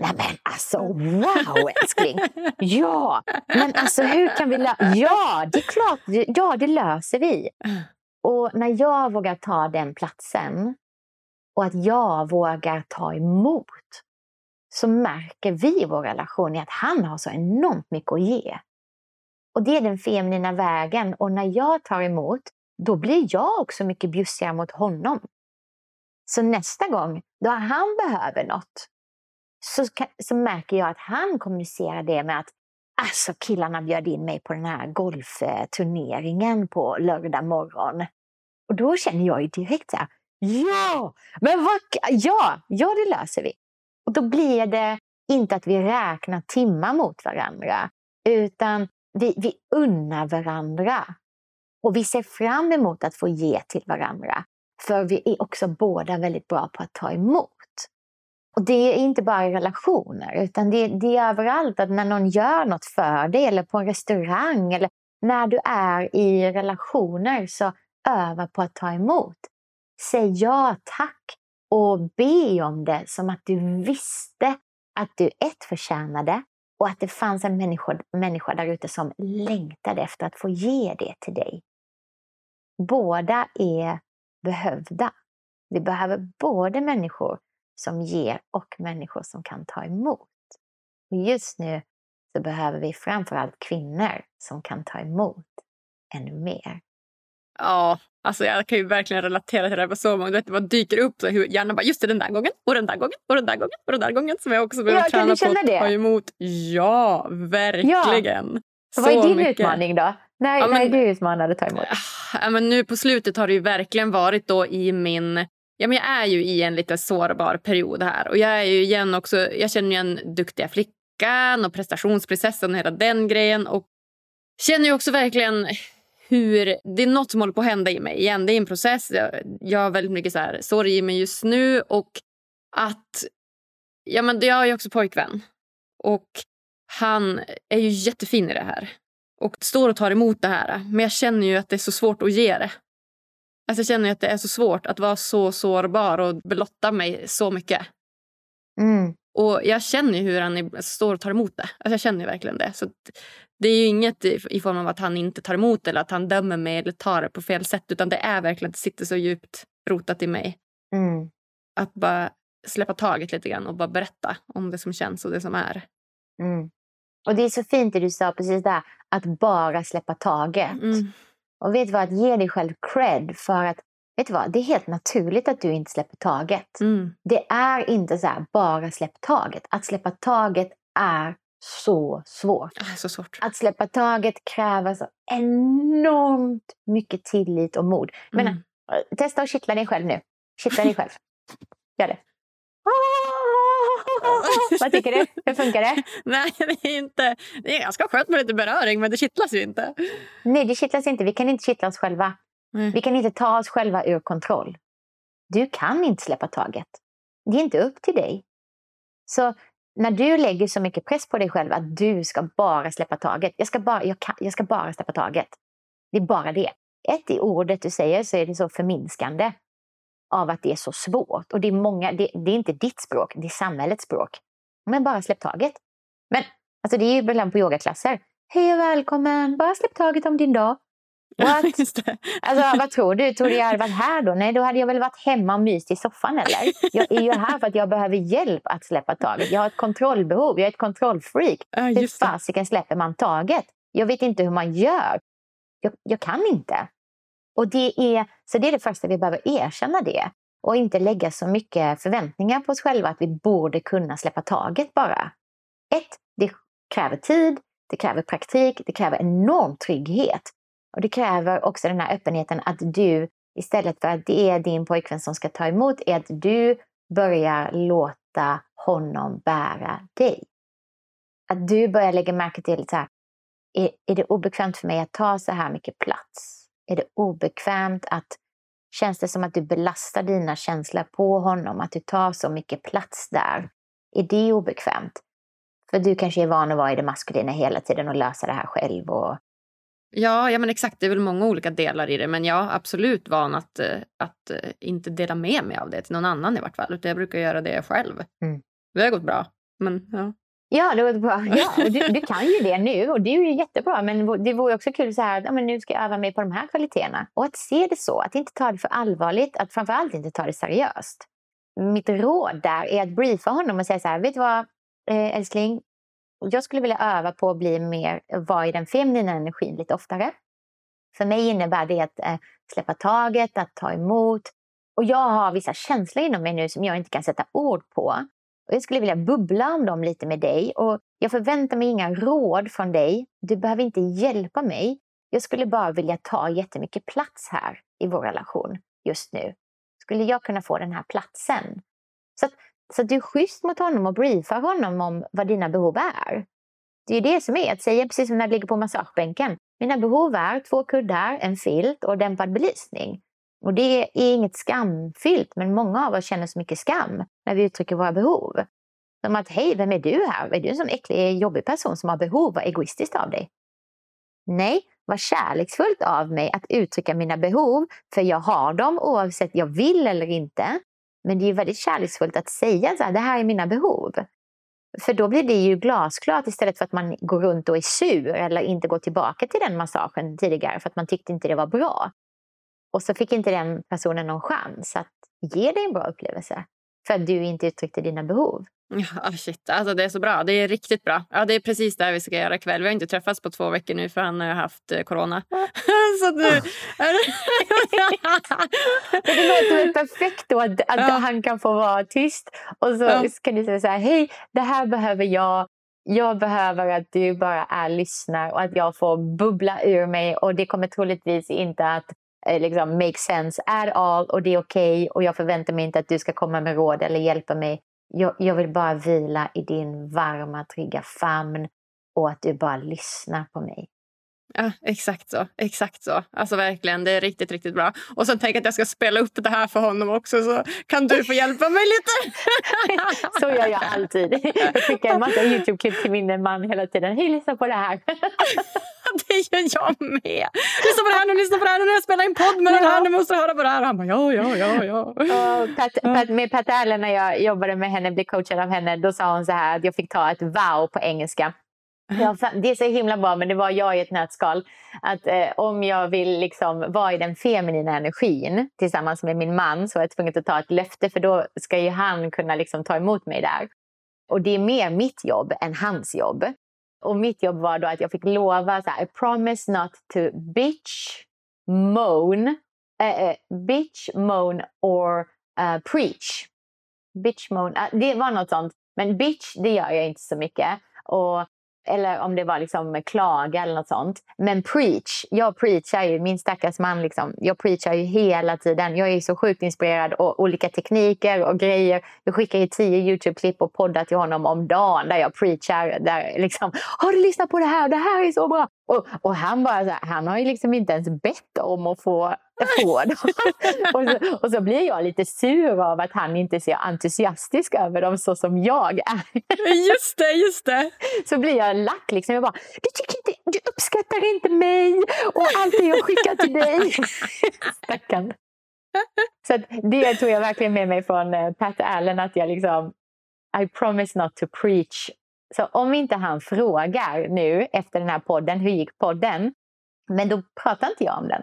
nej men alltså wow älskling! Ja, men alltså hur kan vi lösa Ja, det är klart, ja det löser vi. Och när jag vågar ta den platsen och att jag vågar ta emot så märker vi i vår relation att han har så enormt mycket att ge. Och det är den feminina vägen och när jag tar emot då blir jag också mycket bjussigare mot honom. Så nästa gång då han behöver något så, så märker jag att han kommunicerar det med att alltså killarna bjöd in mig på den här golfturneringen på lördag morgon. Och då känner jag ju direkt så här, ja, men vad, ja, ja det löser vi. Och då blir det inte att vi räknar timmar mot varandra, utan vi, vi unnar varandra. Och vi ser fram emot att få ge till varandra. För vi är också båda väldigt bra på att ta emot. Och det är inte bara i relationer, utan det, det är överallt att när någon gör något för dig eller på en restaurang eller när du är i relationer så öva på att ta emot. Säg ja tack och be om det som att du visste att du ett förtjänade och att det fanns en människa, människa där ute som längtade efter att få ge det till dig. Båda är behövda. Vi behöver både människor som ger och människor som kan ta emot. Och just nu så behöver vi framförallt kvinnor som kan ta emot ännu mer. Ja, alltså jag kan ju verkligen relatera till det här på så många. Det bara dyker upp så hur hjärnan bara just det, den där gången och den där gången och den där gången och den där gången som jag också behöver ja, träna på att ta emot. Ja, verkligen. Ja. Så Vad är din mycket. utmaning då? När, Ja, när men- är du utmanad att ta emot? Ja, men nu på slutet har det ju verkligen varit då i min... Ja, men jag är ju i en lite sårbar period här. Och jag är ju igen också... Jag känner ju en duktiga flickan och prestationsprinsessan och hela den grejen. Och känner ju också verkligen hur... Det är något som håller på att hända i mig igen. Det är en process. Jag, jag har väldigt mycket så här sorg i mig just nu. Och att... Ja, men jag har ju också pojkvän. Och han är ju jättefin i det här och står och tar emot det här. Men jag känner ju att det är så svårt att ge det. Alltså jag känner ju att det är så svårt att vara så sårbar och blotta mig så mycket. Mm. Och jag känner hur han är, står och tar emot det. Alltså jag känner verkligen det. Så det är ju inget i, i form av att han inte tar emot eller att han dömer mig eller tar det på fel sätt. Utan det är verkligen att det sitter så djupt rotat i mig. Mm. Att bara släppa taget lite grann och bara berätta om det som känns och det som är. Mm. Och det är så fint det du sa precis där, att bara släppa taget. Mm. Och vet du vad, att ge dig själv cred för att, vet du vad, det är helt naturligt att du inte släpper taget. Mm. Det är inte så här, bara släpp taget. Att släppa taget är så svårt. Ah, så svårt. Att släppa taget kräver så enormt mycket tillit och mod. Men Mm. testa att kittla dig själv nu. Kittla dig själv. Gör det. Vad tycker du? Hur funkar det? Nej, det är inte... Det är ganska skönt med lite beröring, men det kittlas ju inte. Nej, det kittlas inte. Vi kan inte kittla oss själva. Mm. Vi kan inte ta oss själva ur kontroll. Du kan inte släppa taget. Det är inte upp till dig. Så när du lägger så mycket press på dig själv att du ska bara släppa taget. Jag ska bara, jag kan, jag ska bara släppa taget. Det är bara det. Ett i ordet du säger så är det så förminskande av att det är så svårt. Och det är, många, det, det är inte ditt språk, det är samhällets språk. Men bara släpp taget. Men alltså det är ju ibland på yogaklasser. Hej och välkommen, bara släpp taget om din dag. What? Alltså vad tror du? Tror du jag hade varit här då? Nej, då hade jag väl varit hemma och myst i soffan eller? Jag är ju här för att jag behöver hjälp att släppa taget. Jag har ett kontrollbehov, jag är ett kontrollfreak. Ja, Hur fasiken släpper man taget? Jag vet inte hur man gör. Jag, jag kan inte. Och det är, så det är det första vi behöver erkänna det. Och inte lägga så mycket förväntningar på oss själva att vi borde kunna släppa taget bara. Ett, det kräver tid, det kräver praktik, det kräver enorm trygghet. Och det kräver också den här öppenheten att du, istället för att det är din pojkvän som ska ta emot, är att du börjar låta honom bära dig. Att du börjar lägga märke till så här, är, är det obekvämt för mig att ta så här mycket plats? Är det obekvämt att Känns det som att du belastar dina känslor på honom, att du tar så mycket plats där? Är det obekvämt? För du kanske är van att vara i det maskulina hela tiden och lösa det här själv. Och... Ja, ja, men exakt. Det är väl många olika delar i det. Men jag är absolut van att, eh, att eh, inte dela med mig av det till någon annan i vart fall. Utan jag brukar göra det själv. Mm. Det har gått bra. Men ja. Ja, det var bra. Ja, du, du kan ju det nu och det är ju jättebra. Men det vore också kul så här, ja, men nu ska jag öva mig på de här kvaliteterna. Och att se det så, att inte ta det för allvarligt, att framförallt inte ta det seriöst. Mitt råd där är att briefa honom och säga så här, vet du vad eh, älskling, jag skulle vilja öva på att bli mer, vara i den feminina energin lite oftare. För mig innebär det att eh, släppa taget, att ta emot. Och jag har vissa känslor inom mig nu som jag inte kan sätta ord på. Och jag skulle vilja bubbla om dem lite med dig. Och jag förväntar mig inga råd från dig. Du behöver inte hjälpa mig. Jag skulle bara vilja ta jättemycket plats här i vår relation just nu. Skulle jag kunna få den här platsen? Så att, du är schysst mot honom och briefar honom om vad dina behov är. Det är det som är att säga, precis som när du ligger på massagebänken. Mina behov är två kuddar, en filt och dämpad belysning. Och det är inget skamfyllt, men många av oss känner så mycket skam när vi uttrycker våra behov. Som att, hej, vem är du här? Är du en sån äcklig, jobbig person som har behov? Vad egoistiskt av dig. Nej, vad kärleksfullt av mig att uttrycka mina behov, för jag har dem oavsett jag vill eller inte. Men det är väldigt kärleksfullt att säga så här, det här är mina behov. För då blir det ju glasklart istället för att man går runt och är sur eller inte går tillbaka till den massagen tidigare för att man tyckte inte det var bra. Och så fick inte den personen någon chans att ge dig en bra upplevelse för att du inte uttryckte dina behov. Ja, shit. Alltså, det är så bra. Det är riktigt bra. Ja, det är precis det vi ska göra ikväll. Vi har inte träffats på två veckor nu för han har haft eh, corona. så nu... Det låter väl perfekt då att, att Ja. han kan få vara tyst och så Ja. ska du säga så här, hej, det här behöver jag. jag behöver att du bara är lyssnar och att jag får bubbla ur mig och det kommer troligtvis inte att Eh, liksom make sense at all och det är okej okay, och jag förväntar mig inte att du ska komma med råd eller hjälpa mig. Jag, jag vill bara vila i din varma, trygga famn och att du bara lyssnar på mig. Ja, exakt så. Exakt så. Alltså verkligen, det är riktigt, riktigt bra. Och sen tänker jag att jag ska spela upp det här för honom också så kan du få hjälpa mig lite. så gör jag alltid. Jag skickar en massa Youtube-klipp till min man hela tiden. Hej, lyssna på det här. det gör jag med. Lyssna på det här nu, lyssna på det här nu jag spelar in podd med ja. den här. Nu måste du höra på det här. Och han bara ja, ja, ja, ja. Och Pat, Pat, med Pat Allen när jag jobbade med henne, blev coachad av henne, då sa hon så här att jag fick ta ett wow på engelska. Ja, det är så himla bra, men det var jag i ett nötskal. Att eh, om jag vill liksom vara i den feminina energin tillsammans med min man så är jag tvungen att ta ett löfte för då ska ju han kunna liksom ta emot mig där. Och det är mer mitt jobb än hans jobb. Och mitt jobb var då att jag fick lova så här, I promise not to bitch, moan, uh, bitch, moan or uh, preach. Bitch, moan, det var något sånt. Men bitch, det gör jag inte så mycket. Och eller om det var liksom klaga eller något sånt. Men preach, jag preachar ju, min stackars man, liksom, jag preachar ju hela tiden. Jag är så sjukt inspirerad av olika tekniker och grejer. Jag skickar ju tio Youtube-klipp och poddar till honom om dagen där jag preachar. Där liksom, har du lyssnat på det här? Det här är så bra! Och, och han bara så här, han har ju liksom inte ens bett om att få få dem. och, så, och så blir jag lite sur av att han inte så entusiastisk över dem så som jag är. just det, just det. Så blir jag lack. Liksom. Jag bara, du, tycker inte, du uppskattar inte mig och allt det jag skickar till dig. Stackarn. Så det tog jag verkligen med mig från eh, Pat Allen. Att jag liksom, I promise not to preach. Så om inte han frågar nu efter den här podden, hur gick podden? Men då pratar inte jag om den.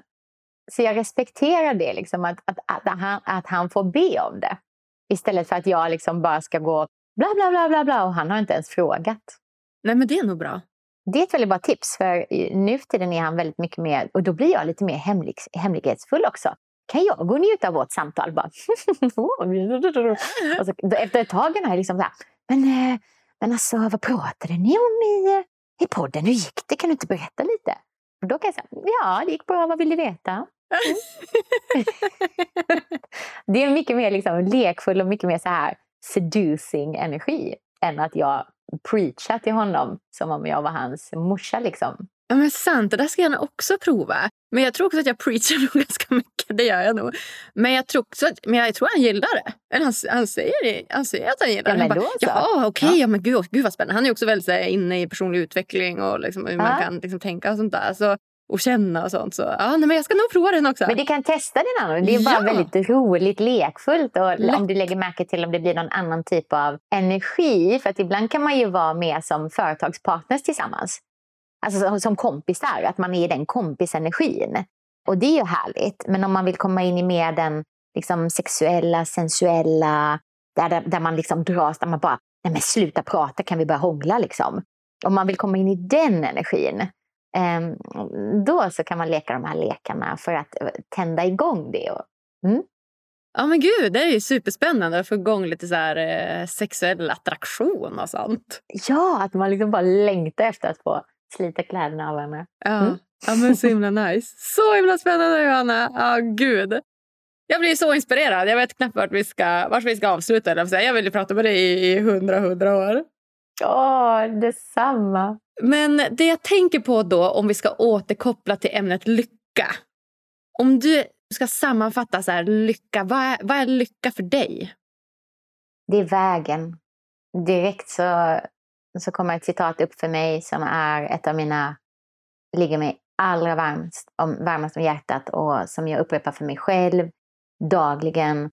Så jag respekterar det, liksom, att, att, att, han, att han får be om det. Istället för att jag liksom bara ska gå bla bla bla bla bla och han har inte ens frågat. Nej men det är nog bra. Det är ett väldigt bra tips för nu för tiden är han väldigt mycket mer och då blir jag lite mer hemlig, hemlighetsfull också. Kan jag gå och njuta av vårt samtal? Bara. och så, efter ett tag är jag liksom så här, men, eh, men alltså vad pratade ni om i, i podden? Hur gick det? Kan du inte berätta lite? Och då kan jag säga, ja det gick bra, vad vill du veta? Mm. det är mycket mer liksom lekfull och mycket mer så här seducing energi än att jag preachar till honom som om jag var hans morsa. Liksom. Ja men sant, det där ska jag också prova. Men jag tror också att jag preachar nog ganska mycket, det gör jag nog. Men jag tror, också att, men jag tror han gillar det. Han, han, säger, han säger att han gillar det. Ja, han bara, Jaha, okej, okay, ja. ja. gud, gud vad spännande. Han är också väldigt här, inne i personlig utveckling och liksom, hur ja. man kan liksom, tänka och sånt där. Så och känna och sånt. Så ja, nej, men jag ska nog prova den också. Men du kan testa den annan. Det är bara ja. väldigt roligt, lekfullt. Och Lätt. om du lägger märke till om det blir någon annan typ av energi. För att ibland kan man ju vara med som företagspartners tillsammans. Alltså som, kompisar, att man är i den kompisenergin. Och det är ju härligt. Men om man vill komma in i mer den liksom, sexuella, sensuella, där, där, där man liksom dras, där man bara, nej men sluta prata, kan vi börja hångla liksom. Om man vill komma in i den energin, Ehm, då så kan man leka de här lekarna för att eh, tända igång det. Mm. Ja men gud, det är ju superspännande att få igång lite så här, eh, sexuell attraktion och sånt. Ja, att man liksom bara längtar efter att få slita kläderna av varandra. Ja. Mm. ja, men så himla nice. Så himla spännande Johanna. Ja, gud. Jag blir så inspirerad. Jag vet knappt vart vi ska, vart vi ska avsluta. Jag vill ju prata med dig i hundra, hundra år. Åh, detsamma. Men det jag tänker på då, om vi ska återkoppla till ämnet lycka. Om du ska sammanfatta så här, lycka, vad är, vad är lycka för dig? Det är vägen. Direkt så, så kommer ett citat upp för mig som är ett av mina, ligger mig allra varmast om, varmast om hjärtat och som jag upprepar för mig själv dagligen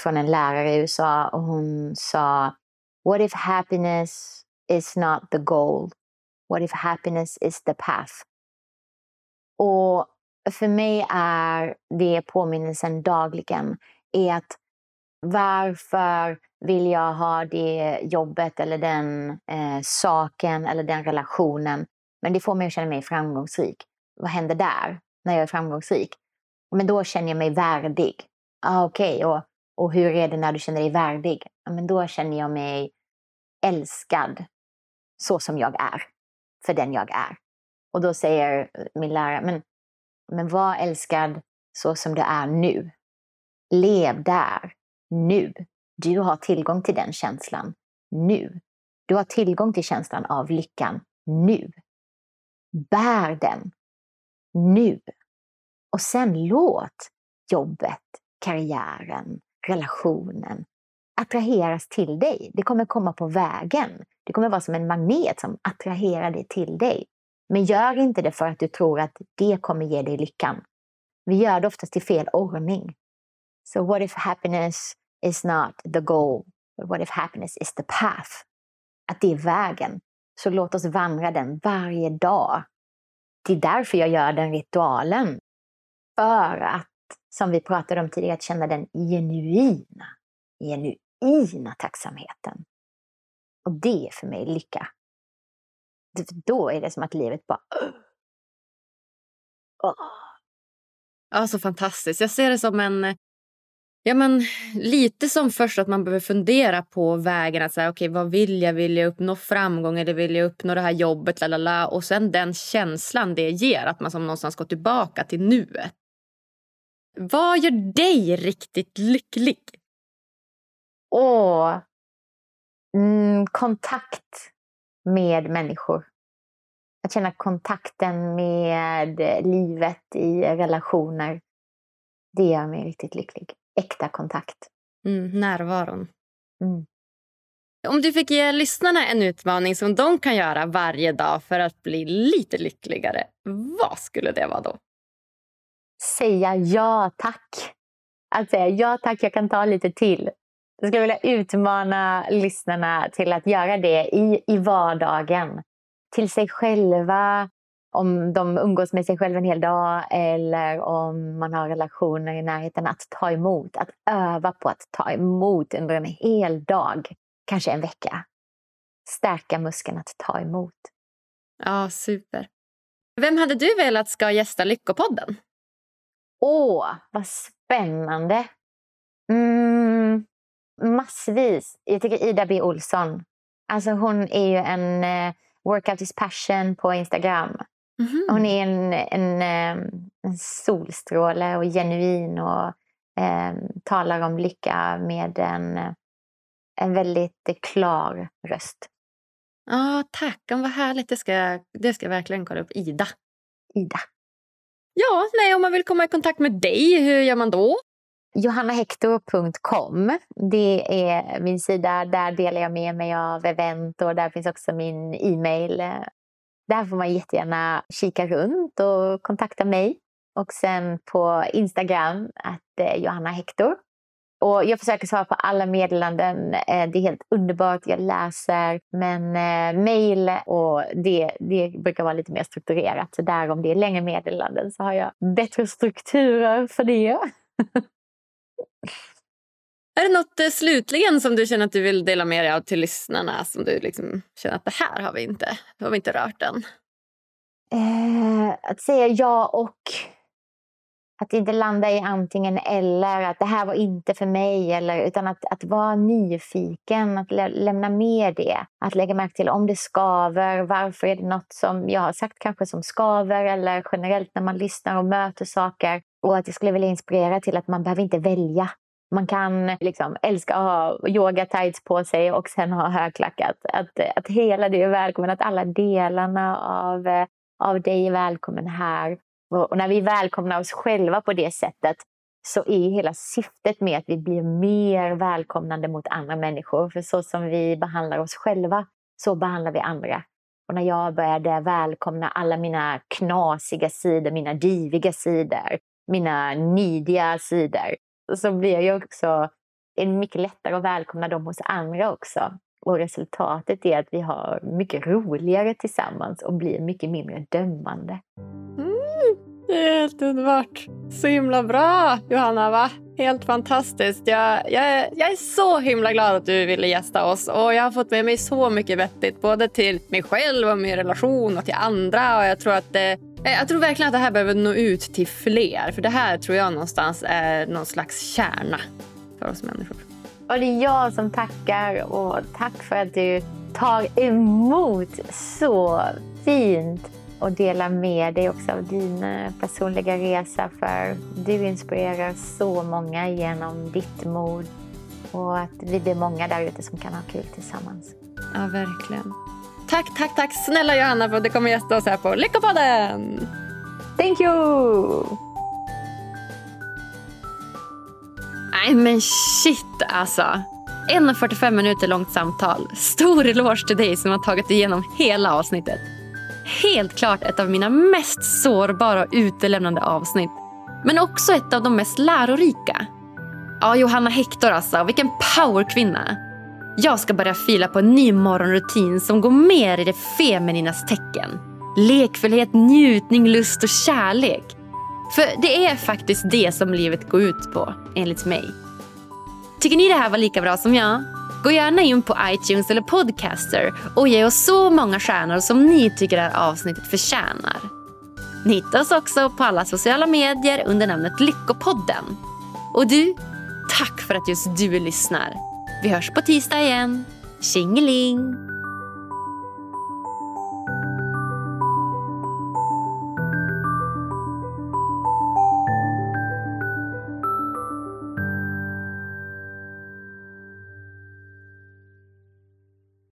från en lärare i USA och hon sa What if happiness is not the goal? What if happiness is the path? Och för mig är det påminnelsen dagligen är att varför vill jag ha det jobbet eller den eh, saken eller den relationen? Men det får mig att känna mig framgångsrik. Vad händer där när jag är framgångsrik? Men då känner jag mig värdig. Ah, Okej, okay. och, och hur är det när du känner dig värdig? Men då känner jag mig älskad. så som jag är, för den jag är. Och då säger eh, min lärare, men, men var älskad så som du är nu. Lev där, nu. Du har tillgång till den känslan, nu. Du har tillgång till känslan av lyckan, nu. Bär den, nu. Och sen låt jobbet, karriären, relationen attraheras till dig. Det kommer komma på vägen. Det kommer vara som en magnet som attraherar det till dig. Men gör inte det för att du tror att det kommer ge dig lyckan. Vi gör det oftast i fel ordning. So what if happiness is not the goal? But what if happiness is the path? Att det är vägen. Så låt oss vandra den varje dag. Det är därför jag gör den ritualen. För att, som vi pratade om tidigare, att känna den genuina, genuina tacksamheten. Och det är för mig lycka. Då är det som att livet bara... Oh. Ja, så fantastiskt. Jag ser det som en... Ja, men lite som först att man behöver fundera på vägen. Att säga, okay, vad vill jag? Vill jag uppnå framgång eller vill jag uppnå det här jobbet? Lalala. Och sen den känslan det ger, att man som någonstans går tillbaka till nuet. Vad gör dig riktigt lycklig? Åh, mm, kontakt med människor. Att känna kontakten med livet i relationer. Det gör mig riktigt lycklig. Äkta kontakt. Mm, närvaron. Mm. Om du fick ge lyssnarna en utmaning som de kan göra varje dag för att bli lite lyckligare, vad skulle det vara då? Säga ja tack. Att säga ja tack, jag kan ta lite till. Jag skulle vilja utmana lyssnarna till att göra det i, i vardagen. Till sig själva, om de umgås med sig själva en hel dag eller om man har relationer i närheten. Att ta emot, att öva på att ta emot under en hel dag, kanske en vecka. Stärka muskeln att ta emot. Ja, super. Vem hade du velat ska gästa Lyckopodden? Åh, vad spännande! Mm, massvis. Jag tycker Ida B Olsson. Alltså hon är ju en uh, workout is passion på Instagram. Mm. Hon är en, en, um, en, solstråle och genuin och um, talar om lycka med en, en väldigt klar röst. Ja, ah, tack. Vad härligt. Det ska, det ska jag verkligen kolla upp. Ida. Ida. Ja, nej, om man vill komma i kontakt med dig, hur gör man då? johannahector.com. Det är min sida. Där delar jag med mig av event och där finns också min e-mail. Där får man jättegärna kika runt och kontakta mig. Och sen på Instagram, att eh, Johanna Hector. Och jag försöker svara på alla meddelanden. Eh, det är helt underbart. Jag läser. Men eh, mejl och det, det brukar vara lite mer strukturerat. Så där om det är längre meddelanden så har jag bättre strukturer för det. Är det något eh, slutligen som du känner att du vill dela med dig av till lyssnarna som du liksom känner att det här har vi inte, har vi inte rört än? Eh, att säga ja och. Att inte landa i antingen eller, att det här var inte för mig. Eller, utan att, att vara nyfiken, att lä lämna med det. Att lägga märke till om det skaver, varför är det något som jag har sagt kanske som skaver eller generellt när man lyssnar och möter saker. Och att jag skulle vilja inspirera till att man behöver inte välja. Man kan liksom älska att ha yoga tights på sig och sen ha högklackat. Att, att hela du är välkommen, att alla delarna av, av dig är välkommen här. Och, och när vi välkomnar oss själva på det sättet så är hela syftet med att vi blir mer välkomnande mot andra människor. För så som vi behandlar oss själva, så behandlar vi andra. Och när jag började välkomna alla mina knasiga sidor, mina diviga sidor, mina nidiga sidor så blir jag också mycket lättare att välkomna dem hos andra också. Och resultatet är att vi har mycket roligare tillsammans och blir mycket mindre dömande. Mm, det är helt underbart. Så himla bra Johanna, va? Helt fantastiskt. Jag, jag, jag är så himla glad att du ville gästa oss och jag har fått med mig så mycket vettigt både till mig själv och min relation och till andra och jag tror att det jag tror verkligen att det här behöver nå ut till fler. För det här tror jag någonstans är någon slags kärna för oss människor. Och det är jag som tackar och tack för att du tar emot så fint och delar med dig också av din eh, personliga resa för du inspirerar så många genom ditt mod och att vi blir många där ute som kan ha kul tillsammans. Ja, verkligen. Tack, tack, tack snälla Johanna för att du kommer gästa oss här på Lyckopodden! Thank you! Nej men shit alltså. 1.45 minuter långt samtal. Stor eloge till dig som har tagit igenom hela avsnittet. Helt klart ett av mina mest sårbara och utelämnande avsnitt. Men också ett av de mest lärorika. Ja, Johanna Hector alltså. Vilken powerkvinna. Jag ska börja fila på en ny morgonrutin som går mer i det femininas tecken. Lekfullhet, njutning, lust och kärlek. För det är faktiskt det som livet går ut på, enligt mig. Tycker ni det här var lika bra som jag? Gå gärna in på iTunes eller Podcaster och ge oss så många stjärnor som ni tycker det här avsnittet förtjänar. Ni hittar oss också på alla sociala medier under namnet Lyckopodden. Och du, tack för att just du lyssnar. Vi hörs på tisdag igen. Tjingeling!